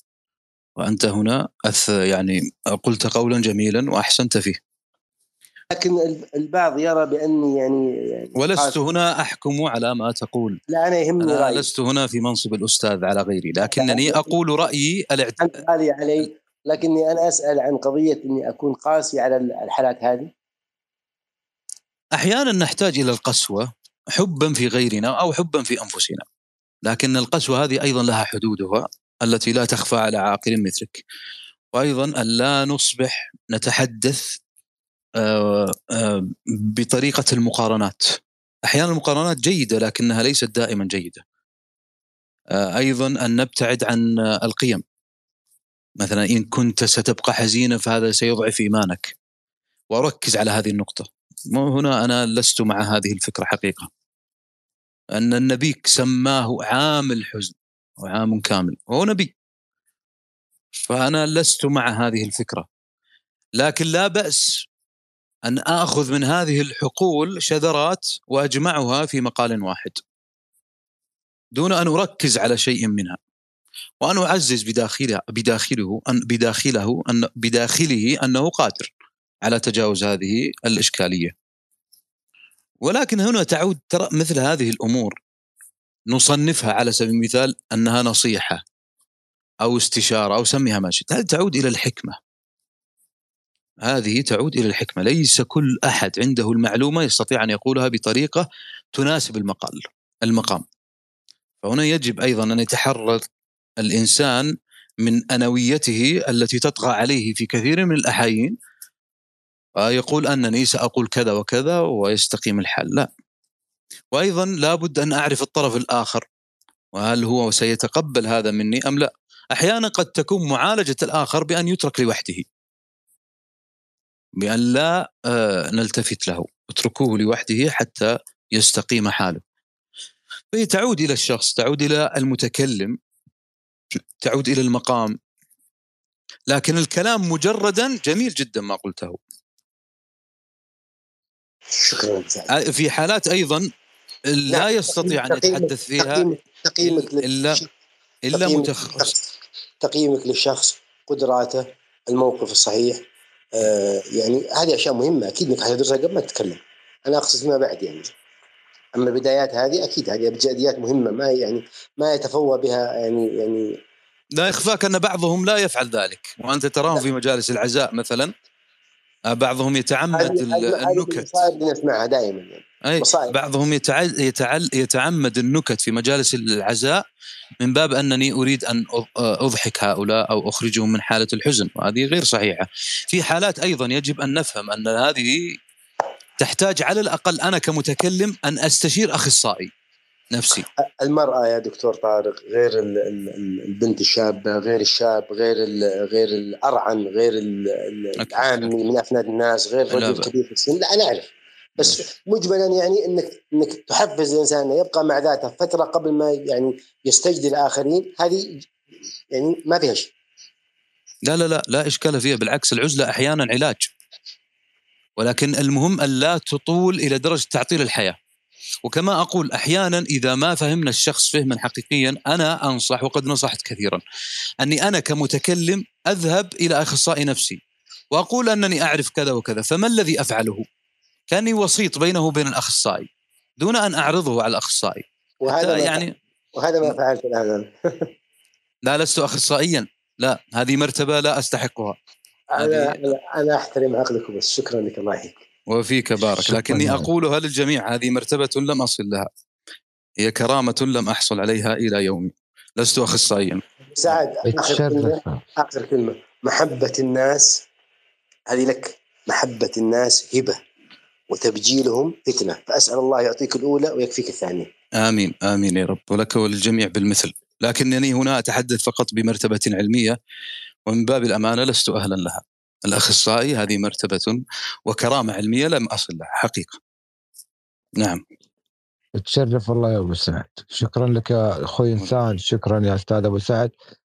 وأنت هنا أث يعني قلت قولا جميلا وأحسنت فيه. لكن البعض يرى بأني يعني, يعني ولست هنا أحكم على ما تقول. لا أنا يهمني أنا رأيي. لست هنا في منصب الأستاذ على غيري لكنني أقول رأيي الاعت... غالي علي لكني أنا أسأل عن قضية إني أكون قاسي على الحالات هذه. أحيانا نحتاج إلى القسوة حبا في غيرنا أو حبا في أنفسنا. لكن القسوة هذه أيضا لها حدودها التي لا تخفى على عاقل مثلك. وأيضا أن لا نصبح نتحدث آه، آه، بطريقة المقارنات. أحيانا المقارنات جيدة لكنها ليست دائما جيدة. آه، أيضا أن نبتعد عن القيم. مثلا إن كنت ستبقى حزينا فهذا سيضعف إيمانك. وأركز على هذه النقطة. هنا أنا لست مع هذه الفكرة حقيقة. أن النبي سماه عام الحزن وعام كامل هو نبي. فأنا لست مع هذه الفكرة. لكن لا بأس أن آخذ من هذه الحقول شذرات وأجمعها في مقال واحد. دون أن أركز على شيء منها. وأن أعزز بداخله بداخله أن بداخله أن بداخله أنه قادر على تجاوز هذه الإشكالية. ولكن هنا تعود ترى مثل هذه الأمور نصنفها على سبيل المثال أنها نصيحة أو استشارة أو سميها ما شئت، هذه تعود إلى الحكمة. هذه تعود إلى الحكمة، ليس كل أحد عنده المعلومة يستطيع أن يقولها بطريقة تناسب المقال المقام. فهنا يجب أيضا أن يتحرر الإنسان من أنويته التي تطغى عليه في كثير من الأحايين يقول أنني سأقول كذا وكذا ويستقيم الحال. لا. وأيضا لابد أن أعرف الطرف الآخر. وهل هو سيتقبل هذا مني أم لا؟ أحيانا قد تكون معالجة الآخر بأن يترك لوحده. بأن لا آه، نلتفت له. اتركوه لوحده حتى يستقيم حاله. فهي تعود إلى الشخص تعود إلى المتكلم تعود إلى المقام. لكن الكلام مجردا جميل جدا ما قلته. شكرا في حالات أيضا لا. يستطيع أن يتحدث فيها تقييمك الا إلا متخصص. تقييمك للشخص قدراته الموقف الصحيح. آه يعني هذه أشياء مهمة. أكيد إنك حتدرسها قبل ما تتكلم. أنا أقصد فيما بعد يعني. أما البدايات هذه أكيد هذه أبجديات مهمة ما يعني ما يتفوه بها يعني يعني لا يخفاك أن بعضهم لا يفعل ذلك. وأنت تراهم في مجالس العزاء مثلا. آه، بعضهم يتعمد النكت نسمعها دائما يعني. أي مصائب. بعضهم يتعل يتعل يتعمد النكت في مجالس العزاء من باب أنني أريد أن أضحك هؤلاء أو أخرجهم من حالة الحزن وهذه غير صحيحة. في حالات أيضا يجب أن نفهم أن هذه تحتاج على الأقل أنا كمتكلم أن أستشير أخصائي نفسي. المرأة يا دكتور طارق غير البنت الشابة غير الشاب غير غير الأرعن غير العامي من أفناد الناس غير الرجل كبير في السن. لا أنا أعرف بس مجملا يعني انك إنك تحفز الإنسان يبقى مع ذاته فترة قبل ما يعني يستجدي الآخرين. هذه يعني ما فيها شيء. لا لا لا لا إشكال فيها. بالعكس العزلة أحيانا علاج. ولكن المهم أن لا تطول إلى درجة تعطيل الحياة. وكما أقول أحيانا إذا ما فهمنا الشخص فهما حقيقيا أنا أنصح وقد نصحت كثيرا. أني أنا كمتكلم أذهب إلى أخصائي نفسي وأقول أنني أعرف كذا وكذا فما الذي أفعله؟ كاني وسيط بينه وبين الأخصائي دون أن أعرضه على الأخصائي. وهذا يعني وهذا ما فعلت الآن. [LAUGHS] لا لست اخصائيا. لا هذه مرتبة لا أستحقها. أنا أنا أحترم عقلك بس شكرا لك الله يحييك وفيك بارك. لكني اقولها للجميع هذه مرتبة لم أصل لها؟ هي كرامة لم أحصل عليها إلى يومي. لست اخصائيا. سعد آخر كلمة. آخر كلمة. محبة الناس هذه لك. محبة الناس هبة وتبجيلهم فتنة. فأسأل الله يعطيك الأولى ويكفيك الثانية. آمين آمين يا رب. ولك وللجميع بالمثل. لكنني هنا أتحدث فقط بمرتبة علمية ومن باب الأمانة لست أهلا لها. الأخصائي هذه مرتبة وكرامة علمية لم أصل لها حقيقة. نعم. تشرف الله يا أبو سعد. شكرا لك يا أخوي إنسان شكرا يا أستاذ أبو سعد.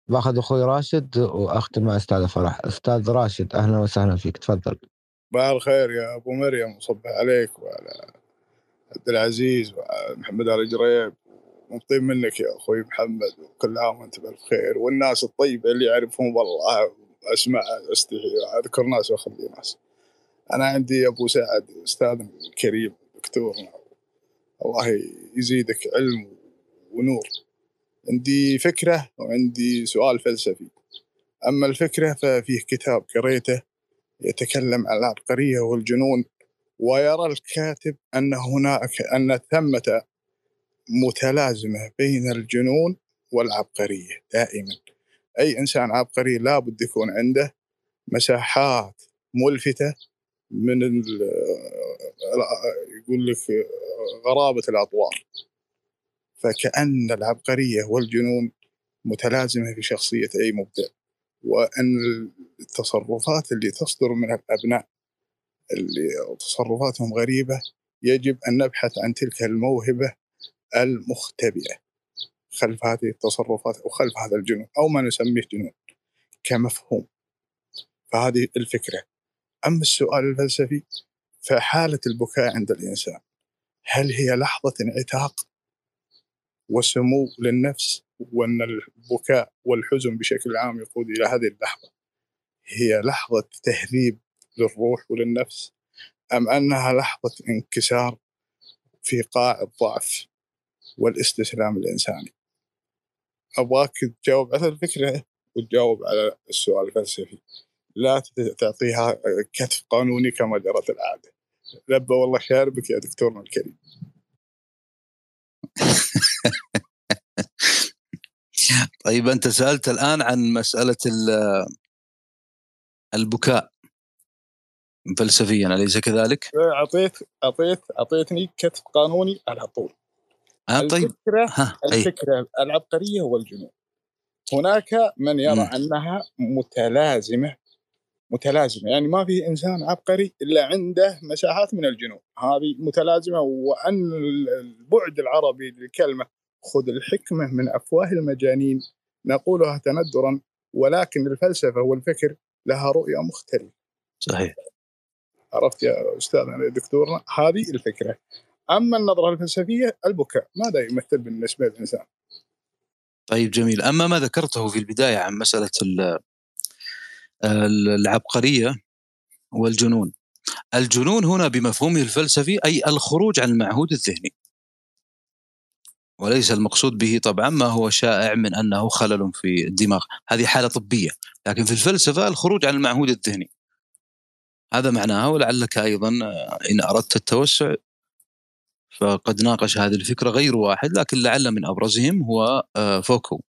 بأخذ أخوي راشد وأختم مع أستاذ فرح. أستاذ راشد أهلا وسهلا فيك تفضل. صباح الخير يا أبو مريم وصبح عليك وعلى عبد العزيز ومحمد آل جريب. مبطين منك يا أخوي محمد وكل عام وانت بالف خير والناس الطيبة اللي يعرفهم والله. أسمع استحي اذكر ناس واخلي ناس. أنا عندي أبو سعد أستاذ كريم دكتور. الله يزيدك علم ونور. عندي فكرة وعندي سؤال فلسفي. أما الفكرة ففيه كتاب قريته يتكلم عن العبقرية والجنون ويرى الكاتب أن هناك أن ثمه متلازمة بين الجنون والعبقرية دائما. أي إنسان عبقري لابد يكون عنده مساحات ملفتة من يقول لك غرابة الأطوار. فكأن العبقرية والجنون متلازمة في شخصية أي مبدع وأن التصرفات اللي تصدر من الأبناء اللي تصرفاتهم غريبة يجب أن نبحث عن تلك الموهبة المختبئة. خلف هذه التصرفات أو خلف هذا الجنون أو ما نسميه جنون كمفهوم. فهذه الفكرة. أما السؤال الفلسفي فحالة البكاء عند الإنسان هل هي لحظة انعتاق وسمو للنفس وأن البكاء والحزن بشكل عام يقود إلى هذه اللحظة هي لحظة تهذيب للروح وللنفس أم أنها لحظة انكسار في قاع الضعف والاستسلام الإنساني؟ أبغاك تجاوب على الفكرة وتجاوب على السؤال الفلسفي لا تعطيها كتف قانوني كما جرت العادة. لبى والله شاربك يا دكتورنا الكريم. [LAUGHS] طيب أنت سألت الآن عن مسألة البكاء. فلسفيا أليس كذلك؟ اعطيت اعطيت أعطيتني كتف قانوني على طول. آه طيب الفكرة ها الفكرة العبقرية والجنون هناك من يرى م. أنها متلازمة متلازمة يعني ما في إنسان عبقري إلا عنده مساحات من الجنون هذه متلازمة وأن البعد العربي للكلمة خذ الحكمة من أفواه المجانين نقولها تندرا ولكن الفلسفة والفكر لها رؤية مختلفة. صحيح. عرفت يا أستاذنا دكتورنا هذه الفكرة. أما النظرة الفلسفية البكاء. ماذا يمثل بالنسبة للإنسان؟ طيب جميل. أما ما ذكرته في البداية عن مسألة العبقرية والجنون. الجنون هنا بمفهومه الفلسفي أي الخروج عن المعهود الذهني. وليس المقصود به طبعا ما هو شائع من أنه خلل في الدماغ. هذه حالة طبية. لكن في الفلسفة الخروج عن المعهود الذهني. هذا معناها ولعلك أيضا إن أردت التوسع فقد ناقش هذه الفكرة غير واحد لكن لعل من أبرزهم هو آه، فوكو.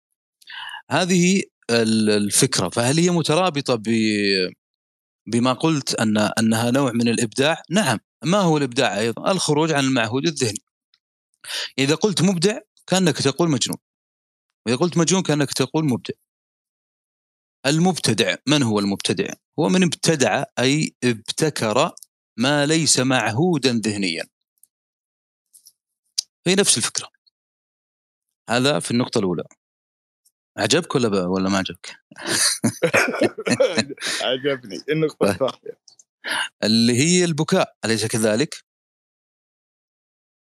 هذه الفكرة. فهل هي مترابطة ب بما قلت ان أنها نوع من الإبداع؟ نعم. ما هو الإبداع أيضا؟ الخروج عن المعهود الذهني. إذا قلت مبدع كأنك تقول مجنون. واذا قلت مجنون كأنك تقول مبدع. المبتدع من هو المبتدع؟ هو من ابتدع أي ابتكر ما ليس معهودا ذهنيا. هي نفس الفكرة. هذا في النقطة الأولى. عجبك ولا ولا ما عجبك؟ [LAUGHS] عجبني. النقطة الثانية؟ اللي هي البكاء أليس كذلك؟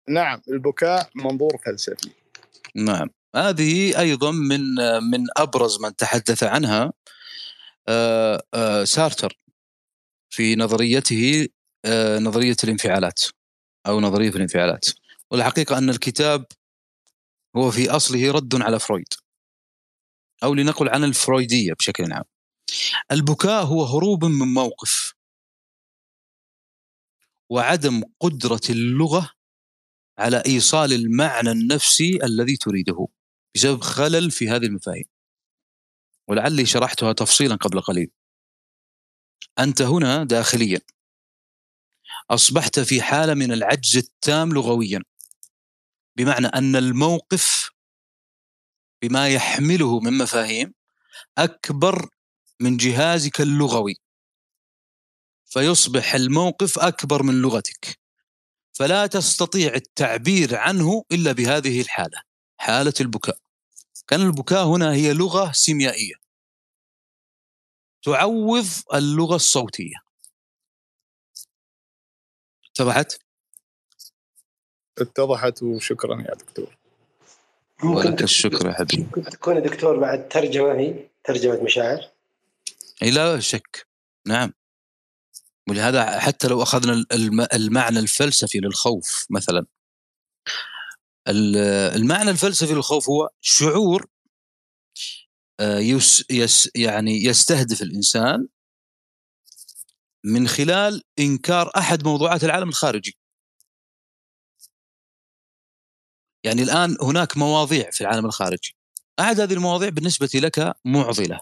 نعم البكاء منظور فلسفي. نعم. هذه أيضا من من أبرز من تحدث عنها آه، آه، سارتر في نظريته آه، نظرية الانفعالات أو نظرية الانفعالات. والحقيقة أن الكتاب هو في أصله رد على فرويد أو لنقل عن الفرويدية بشكل عام. البكاء هو هروب من موقف وعدم قدرة اللغة على إيصال المعنى النفسي الذي تريده بسبب خلل في هذه المفاهيم. ولعلي شرحتها تفصيلا قبل قليل. أنت هنا داخليا. أصبحت في حالة من العجز التام لغويا. بمعنى أن الموقف بما يحمله من مفاهيم أكبر من جهازك اللغوي. فيصبح الموقف أكبر من لغتك. فلا تستطيع التعبير عنه إلا بهذه الحالة حالة البكاء. كان البكاء هنا هي لغة سيميائية. تعوض اللغة الصوتية. اتضحت؟ اتضحت وشكرا يا دكتور. ولك الشكر يا حبيبي. ممكن تكون دكتور بعد ترجمة هي ترجمة مشاعر. إي لا شك. نعم. ولهذا حتى لو أخذنا المعنى الفلسفي للخوف مثلا. المعنى الفلسفي للخوف هو شعور آه، يس يس يعني يستهدف الإنسان من خلال إنكار أحد موضوعات العالم الخارجي. يعني الآن هناك مواضيع في العالم الخارجي. أحد هذه المواضيع بالنسبة لك معضلة.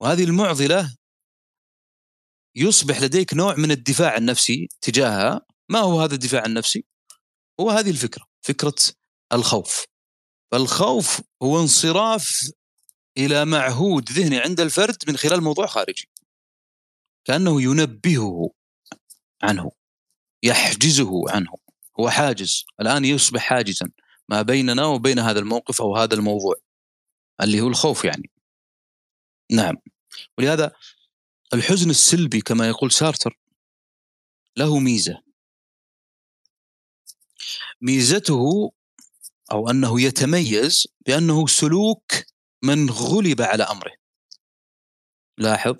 وهذه المعضلة يصبح لديك نوع من الدفاع النفسي تجاهها. ما هو هذا الدفاع النفسي؟ هو هذه الفكرة فكرة الخوف. فالخوف هو انصراف إلى معهود ذهني عند الفرد من خلال موضوع خارجي. كأنه ينبهه عنه يحجزه عنه. هو حاجز. الآن يصبح حاجزا ما بيننا وبين هذا الموقف أو هذا الموضوع اللي هو الخوف يعني. نعم. ولهذا الحزن السلبي كما يقول سارتر له ميزة. ميزته أو أنه يتميز بأنه سلوك من غلب على أمره. لاحظ.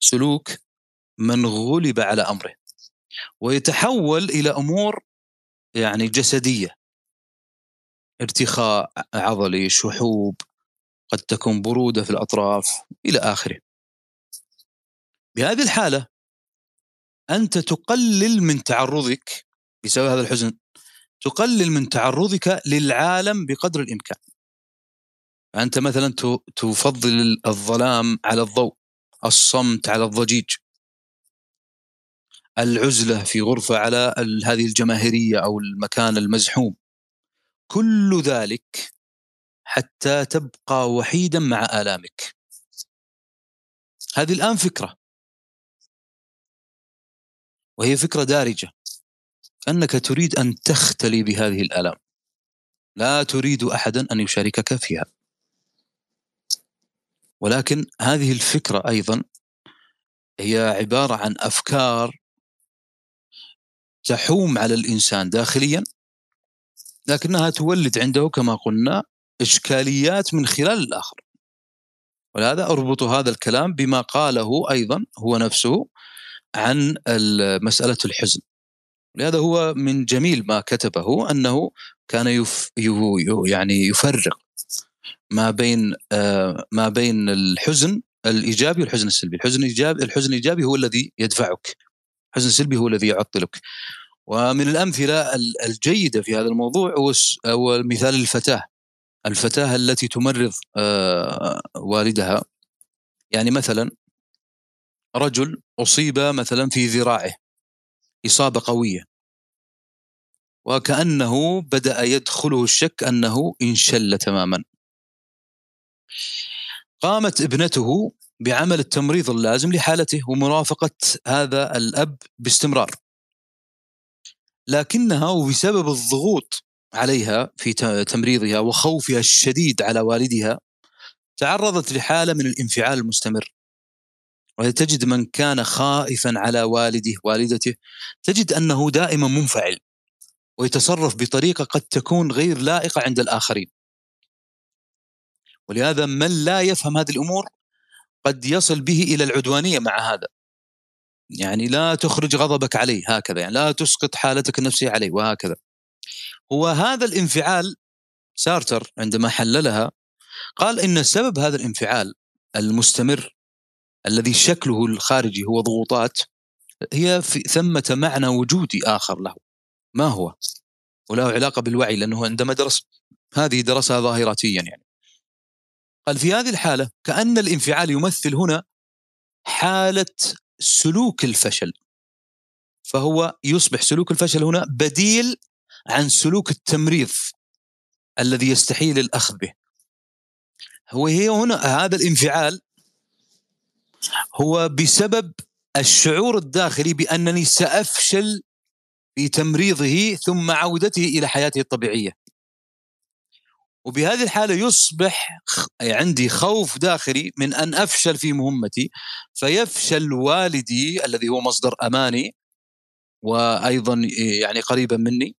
سلوك من غلب على أمره. ويتحول إلى أمور يعني جسدية. ارتخاء عضلي شحوب قد تكون برودة في الأطراف إلى آخره. بهذه الحالة أنت تقلل من تعرضك بسبب هذا الحزن تقلل من تعرضك للعالم بقدر الإمكان. أنت مثلا تفضل الظلام على الضوء الصمت على الضجيج. العزلة في غرفة على هذه الجماهيرية أو المكان المزحوم. كل ذلك حتى تبقى وحيدا مع آلامك. هذه الآن فكرة. وهي فكرة دارجة. أنك تريد أن تختلي بهذه الآلام. لا تريد أحدا أن يشاركك فيها. ولكن هذه الفكرة أيضا هي عبارة عن أفكار تحوم على الإنسان داخليا لكنها تولد عنده كما قلنا إشكاليات من خلال الآخر. ولهذا أربط هذا الكلام بما قاله أيضا هو نفسه عن مسألة الحزن. لهذا هو من جميل ما كتبه أنه كان يف يعني يفرق ما بين آه، ما بين الحزن الإيجابي والحزن السلبي، الحزن الايجابي الحزن الإيجابي هو الذي يدفعك. الحزن السلبي هو الذي يعطلك. ومن الأمثلة الجيدة في هذا الموضوع هو مثال الفتاة. الفتاة التي تمرض آه، والدها. يعني مثلا رجل أصيب مثلا في ذراعه. إصابة قوية. وكأنه بدأ يدخله الشك أنه انشل تماما. قامت ابنته بعمل التمريض اللازم لحالته ومرافقة هذا الأب باستمرار. لكنها وبسبب الضغوط عليها في تمريضها وخوفها الشديد على والدها تعرضت لحالة من الانفعال المستمر. وتجد من كان خائفا على والده والدته تجد أنه دائما منفعل ويتصرف بطريقة قد تكون غير لائقة عند الآخرين. ولهذا من لا يفهم هذه الأمور قد يصل به إلى العدوانية مع هذا. يعني لا تخرج غضبك عليه هكذا يعني لا تسقط حالتك النفسية عليه وهكذا. هو هذا الانفعال سارتر عندما حللها قال إن سبب هذا الانفعال المستمر الذي شكله الخارجي هو ضغوطات هي في ثمة معنى وجودي آخر له. ما هو؟ وله علاقة بالوعي لأنه عندما درس هذه درسها ظاهراتيا يعني. قال في هذه الحالة كأن الانفعال يمثل هنا حالة سلوك الفشل. فهو يصبح سلوك الفشل هنا بديل عن سلوك التمريض الذي يستحيل الأخذ به. هو هي هنا هذا الانفعال هو بسبب الشعور الداخلي بأنني سأفشل في تمريضه ثم عودته إلى حياته الطبيعية. وبهذه الحالة يصبح عندي خوف داخلي من أن أفشل في مهمتي. فيفشل والدي الذي هو مصدر أماني وأيضا يعني قريبا مني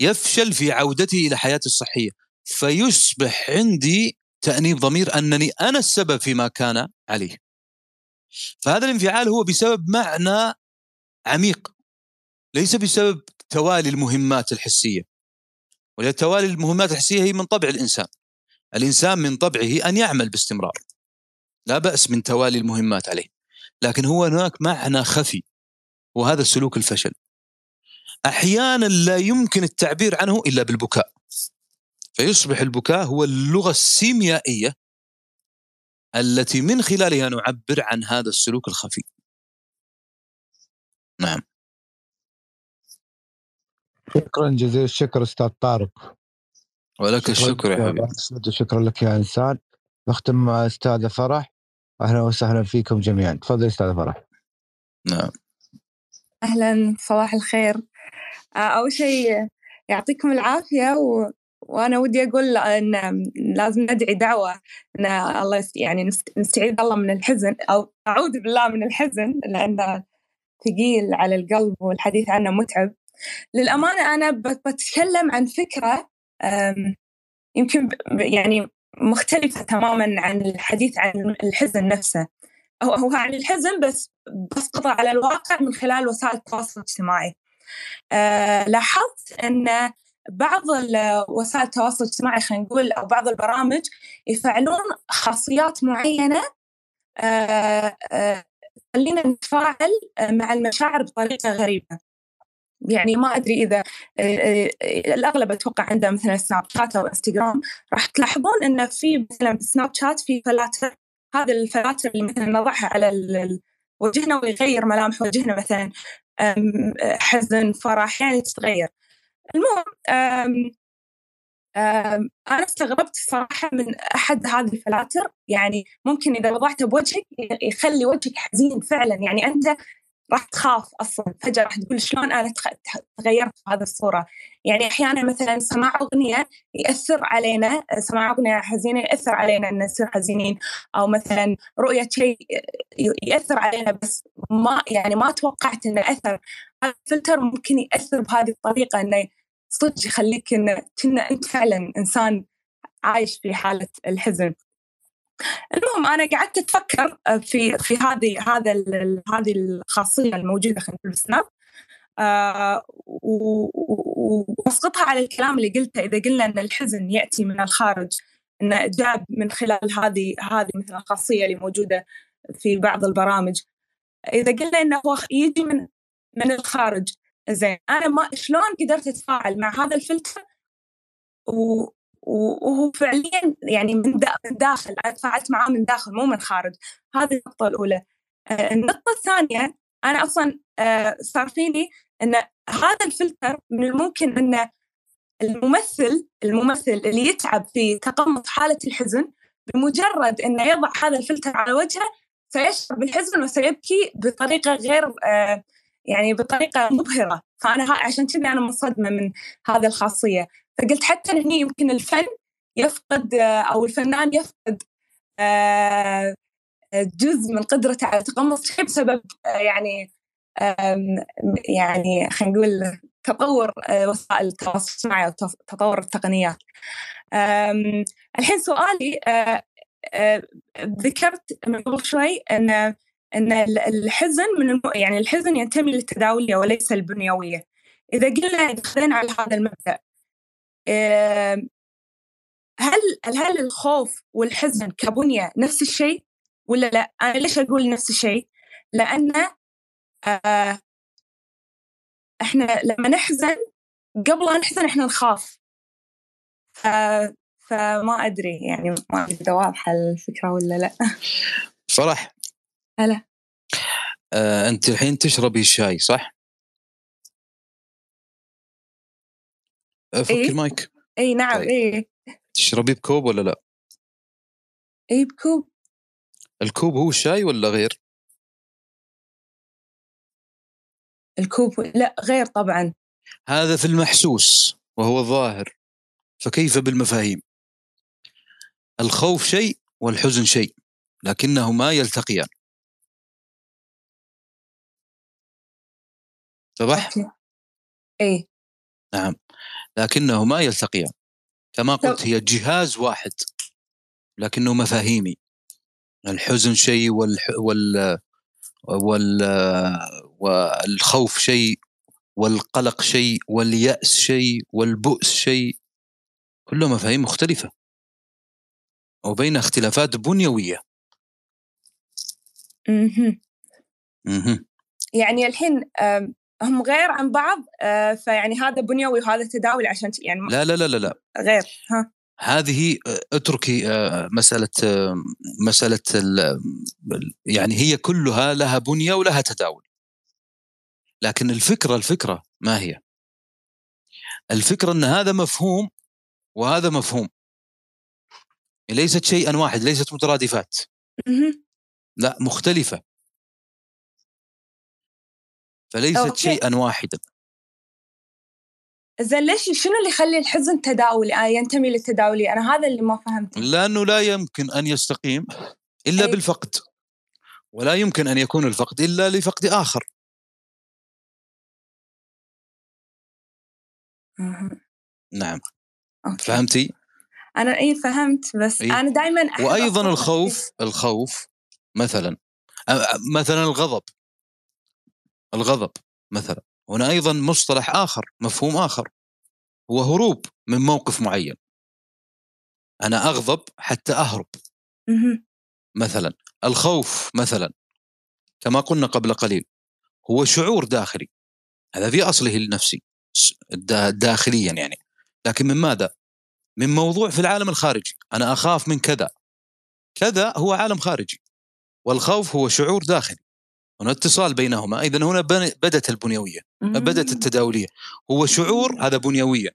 يفشل في عودتي إلى حياتي الصحية. فيصبح عندي تأنيب ضمير أنني أنا السبب فيما كان عليه. فهذا الانفعال هو بسبب معنى عميق ليس بسبب توالي المهمات الحسية. ولتوالي المهمات الحسية هي من طبع الإنسان. الإنسان من طبعه أن يعمل باستمرار. لا بأس من توالي المهمات عليه. لكن هو هناك معنى خفي وهذا سلوك الفشل. أحيانا لا يمكن التعبير عنه إلا بالبكاء. فيصبح البكاء هو اللغة السيميائية التي من خلالها نعبر عن هذا السلوك الخفي. نعم. شكرا جزيل الشكر أستاذ طارق. ولك الشكر يا حبيبي. شكرا لك يا إنسان. نختم مع استاذه فرح. أهلا وسهلا فيكم جميعا. تفضل استاذه فرح. نعم. أهلا صباح الخير. آه، أول شيء يعطيكم العافية و... وأنا ودي أقول إن لازم ندعي دعوة إن الله يعني نستعيذ الله من الحزن أو أعوذ بالله من الحزن لأنه ثقيل على القلب والحديث عنه متعب. للأمانة أنا بتكلم عن فكرة يمكن يعني مختلفة تماما عن الحديث عن الحزن نفسه. هو هو عن الحزن بس بسقطه على الواقع من خلال وسائل التواصل الاجتماعي. أه لاحظت أن بعض وسائل التواصل الاجتماعي خلينا نقول أو بعض البرامج يفعلون خاصيات معينة أه أه تخلينا نتفاعل مع المشاعر بطريقة غريبة. يعني ما أدري إذا الأغلب أتوقع عنده مثلا سناب شات أو انستغرام راح تلاحظون انه في مثلا سناب شات في فلاتر. هذه الفلاتر اللي مثلا نضعها على وجهنا ويغير ملامح وجهنا مثلا حزن فرح يعني تتغير. المهم أنا استغربت الصراحة من أحد هذه الفلاتر. يعني ممكن إذا وضعته بوجهك يخلي وجهك حزين فعلا. يعني أنت راح تخاف أصلا فجأة راح تقول شلون أنا تغيرت في هذه الصورة؟ يعني أحيانا مثلا سماع أغنية يأثر علينا سماع أغنية حزينة يأثر علينا إن نصير حزينين أو مثلا رؤية شيء يأثر علينا بس ما يعني ما توقعت إنه اثر هذا الفلتر ممكن يأثر بهذه الطريقة إنه صدق يخليك انه كنا أنت فعلا إنسان عايش في حالة الحزن. المهم أنا قعدت أتفكر آه، في في هذه هذا هذه الخاصية الموجودة خلينا نقول بالسناب آه وأسقطها على الكلام اللي قلته. إذا قلنا إن الحزن يأتي من الخارج انه جاب من خلال هذه هذه مثلا الخاصية اللي موجودة في بعض البرامج إذا قلنا إنه هو يجي من من الخارج زين أنا ما شلون قدرت أتفاعل مع هذا الفلتر؟ و وهو فعليا يعني من داخل أنا تفاعلت معاه من داخل مو من خارج. هذه النقطة الأولى. آه، النقطة الثانية أنا أصلا آه، صار فيني إن هذا الفلتر من الممكن إن الممثل الممثل اللي يتعب في تقمص حالة الحزن بمجرد إنه يضع هذا الفلتر على وجهه سيشعر بالحزن وسيبكي بطريقة غير آه، يعني بطريقة مبهرة. فأنا عشان كذا أنا منصدمة من هذه الخاصية. فقلت حتى هني يمكن الفن يفقد أو الفنان يفقد آه، جزء من قدرته على تقمص شيء بسبب آه، يعني يعني خلينا نقول تطور آه، وسائل التواصل الاجتماعي أو تطور التقنيات. الحين سؤالي ذكرت من قبل شوي إن إن الحزن من يعني الحزن ينتمي للتداولية وليس البنيوية. إذا قلنا إذا على هذا المبدأ هل هل الخوف والحزن كبنية نفس الشيء ولا لا؟ أنا ليش أقول نفس الشيء؟ لأن آه إحنا لما نحزن قبل أن نحزن إحنا نخاف. فما أدري يعني ما أدري إذا واضحة الفكرة ولا لا فرح هلا آه أنت الحين تشربي شاي صح؟ فك إيه؟ المايك اي نعم طيب. اي تشربي بكوب ولا لا؟ اي بكوب الكوب هو الشاي ولا غير؟ الكوب لا غير طبعا هذا في المحسوس وهو الظاهر فكيف بالمفاهيم؟ الخوف شيء والحزن شيء لكنهما يلتقيان صباح؟ إيه نعم. لكنهما يلتقيان. كما قلت هي جهاز واحد لكنه مفاهيمي. الحزن شيء والح... وال... وال... والخوف شيء والقلق شيء واليأس شيء والبؤس شيء. كله مفاهيم مختلفة. وبين اختلافات بنيوية. يعني الحين هم غير عن بعض آه، فيعني هذا بنيوي وهذا تداولي عشان يعني لا لا لا لا, لا. غير ها. هذه آه، اتركي آه، مسألة مسألة يعني هي كلها لها بنية ولها تداول. لكن الفكرة الفكرة ما هي؟ الفكرة أن هذا مفهوم وهذا مفهوم. ليست شيئا واحد ليست مترادفات. لا مختلفة. فليست أوكي. شيئا واحدا. زين ليش شنو اللي يخلي الحزن تداولي؟ آه ينتمي للتداولي أنا هذا اللي ما فهمته. لأنه لا يمكن أن يستقيم إلا أي. بالفقد ولا يمكن أن يكون الفقد إلا لفقد آخر. نعم. أوكي. فهمتي؟ أنا إي فهمت بس إيه؟ أنا دائما وأيضا الخوف الخوف مثلا مثلا الغضب. الغضب مثلا. هنا أيضا مصطلح آخر مفهوم آخر. هو هروب من موقف معين. أنا أغضب حتى أهرب. مثلا الخوف مثلا كما قلنا قبل قليل هو شعور داخلي. هذا في أصله النفسي داخليا يعني. لكن من ماذا؟ من موضوع في العالم الخارجي. أنا أخاف من كذا. كذا هو عالم خارجي. والخوف هو شعور داخلي. هنا اتصال بينهما اذا هنا بدت البنيوية بدت التداولية هو شعور هذا بنيوية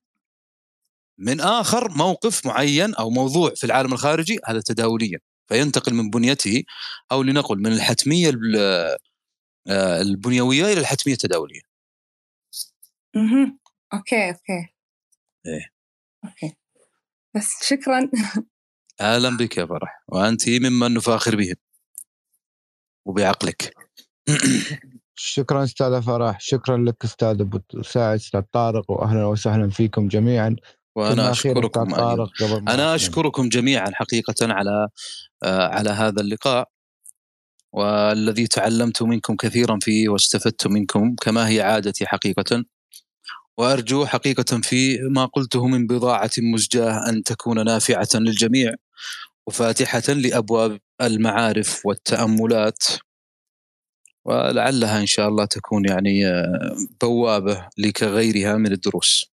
من آخر موقف معين أو موضوع في العالم الخارجي هذا تداوليا فينتقل من بنيته أو لنقل من الحتمية آه، البنيوية إلى الحتمية التداولية. أها أوكي أوكي. إيه أوكي. بس شكرا. أهلا بك يا فرح وأنت ممن نفاخر بهم وبعقلك. شكرا أستاذ فرح شكرا لك أستاذ أبو ساعد أستاذ طارق واهلا وسهلا فيكم جميعا. وأنا أشكركم طارق قبل أنا أشكركم جميعا حقيقه على آه على هذا اللقاء والذي تعلمت منكم كثيرا فيه واستفدت منكم كما هي عادتي حقيقه. وأرجو حقيقه في ما قلته من بضاعة مزجاة أن تكون نافعة للجميع وفاتحة لأبواب المعارف والتأملات. ولعلها إن شاء الله تكون يعني آه، بوابة لكغيرها من الدروس.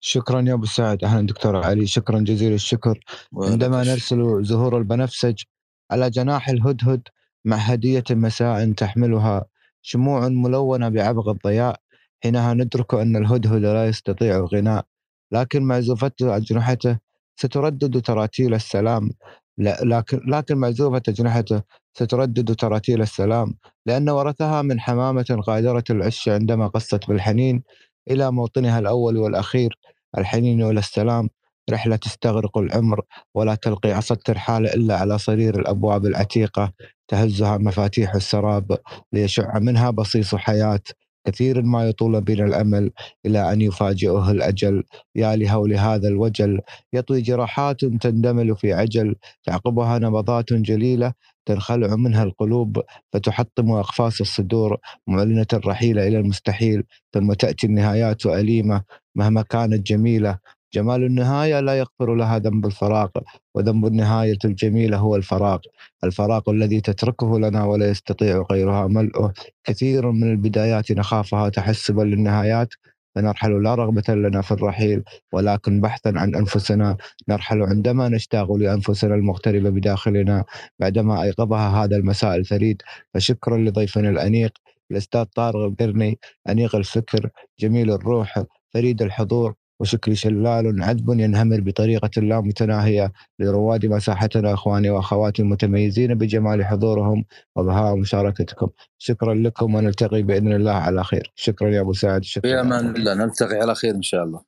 شكرا يا أبو سعد. أهلا دكتور علي. شكرا جزيل الشكر. عندما نرسل زهور البنفسج على جناح الهدهد مع هديه مساء تحملها شموع ملونة بعبق الضياء حينها ندرك أن الهدهد لا يستطيع الغناء لكن معزوفته أجنحته ستردد تراتيل السلام. لكن لكن معزوفة أجنحته ستردد تراتيل السلام لأن ورثها من حمامة غادرة العش عندما قصت بالحنين إلى موطنها الأول والأخير الحنين إلى السلام رحلة تستغرق العمر ولا تلقي عصا الترحال إلا على صرير الأبواب العتيقة تهزها مفاتيح السراب ليشع منها بصيص حياة. كثير ما يطول بنا الأمل إلى أن يفاجئه الأجل. يا لهول هذا الوجل يطوي جراحات تندمل في عجل تعقبها نبضات جليلة تنخلع منها القلوب فتحطم أقفاص الصدور معلنة الرحيل إلى المستحيل ثم تأتي النهايات أليمة مهما كانت جميلة. جمال النهاية لا يغفر لها ذنب الفراق وذنب النهاية الجميلة هو الفراق. الفراق الذي تتركه لنا ولا يستطيع غيرها. ملؤه كثير من البدايات نخافها تحسبا للنهايات. فنرحل لا رغبة لنا في الرحيل ولكن بحثا عن أنفسنا. نرحل عندما نشتاق لأنفسنا المغتربة بداخلنا بعدما أيقظها هذا المساء الفريد. فشكرا لضيفنا الأنيق الأستاذ طارق القرني أنيق الفكر جميل الروح فريد الحضور. وشكري شلال عذب ينهمر بطريقة لا متناهية لرواد مساحتنا أخواني وأخواتي المتميزين بجمال حضورهم وبهاء مشاركتكم. شكرا لكم ونلتقي بإذن الله على خير. شكرا يا أبو سعد. شكرا. في أمان الله. نلتقي على خير إن شاء الله.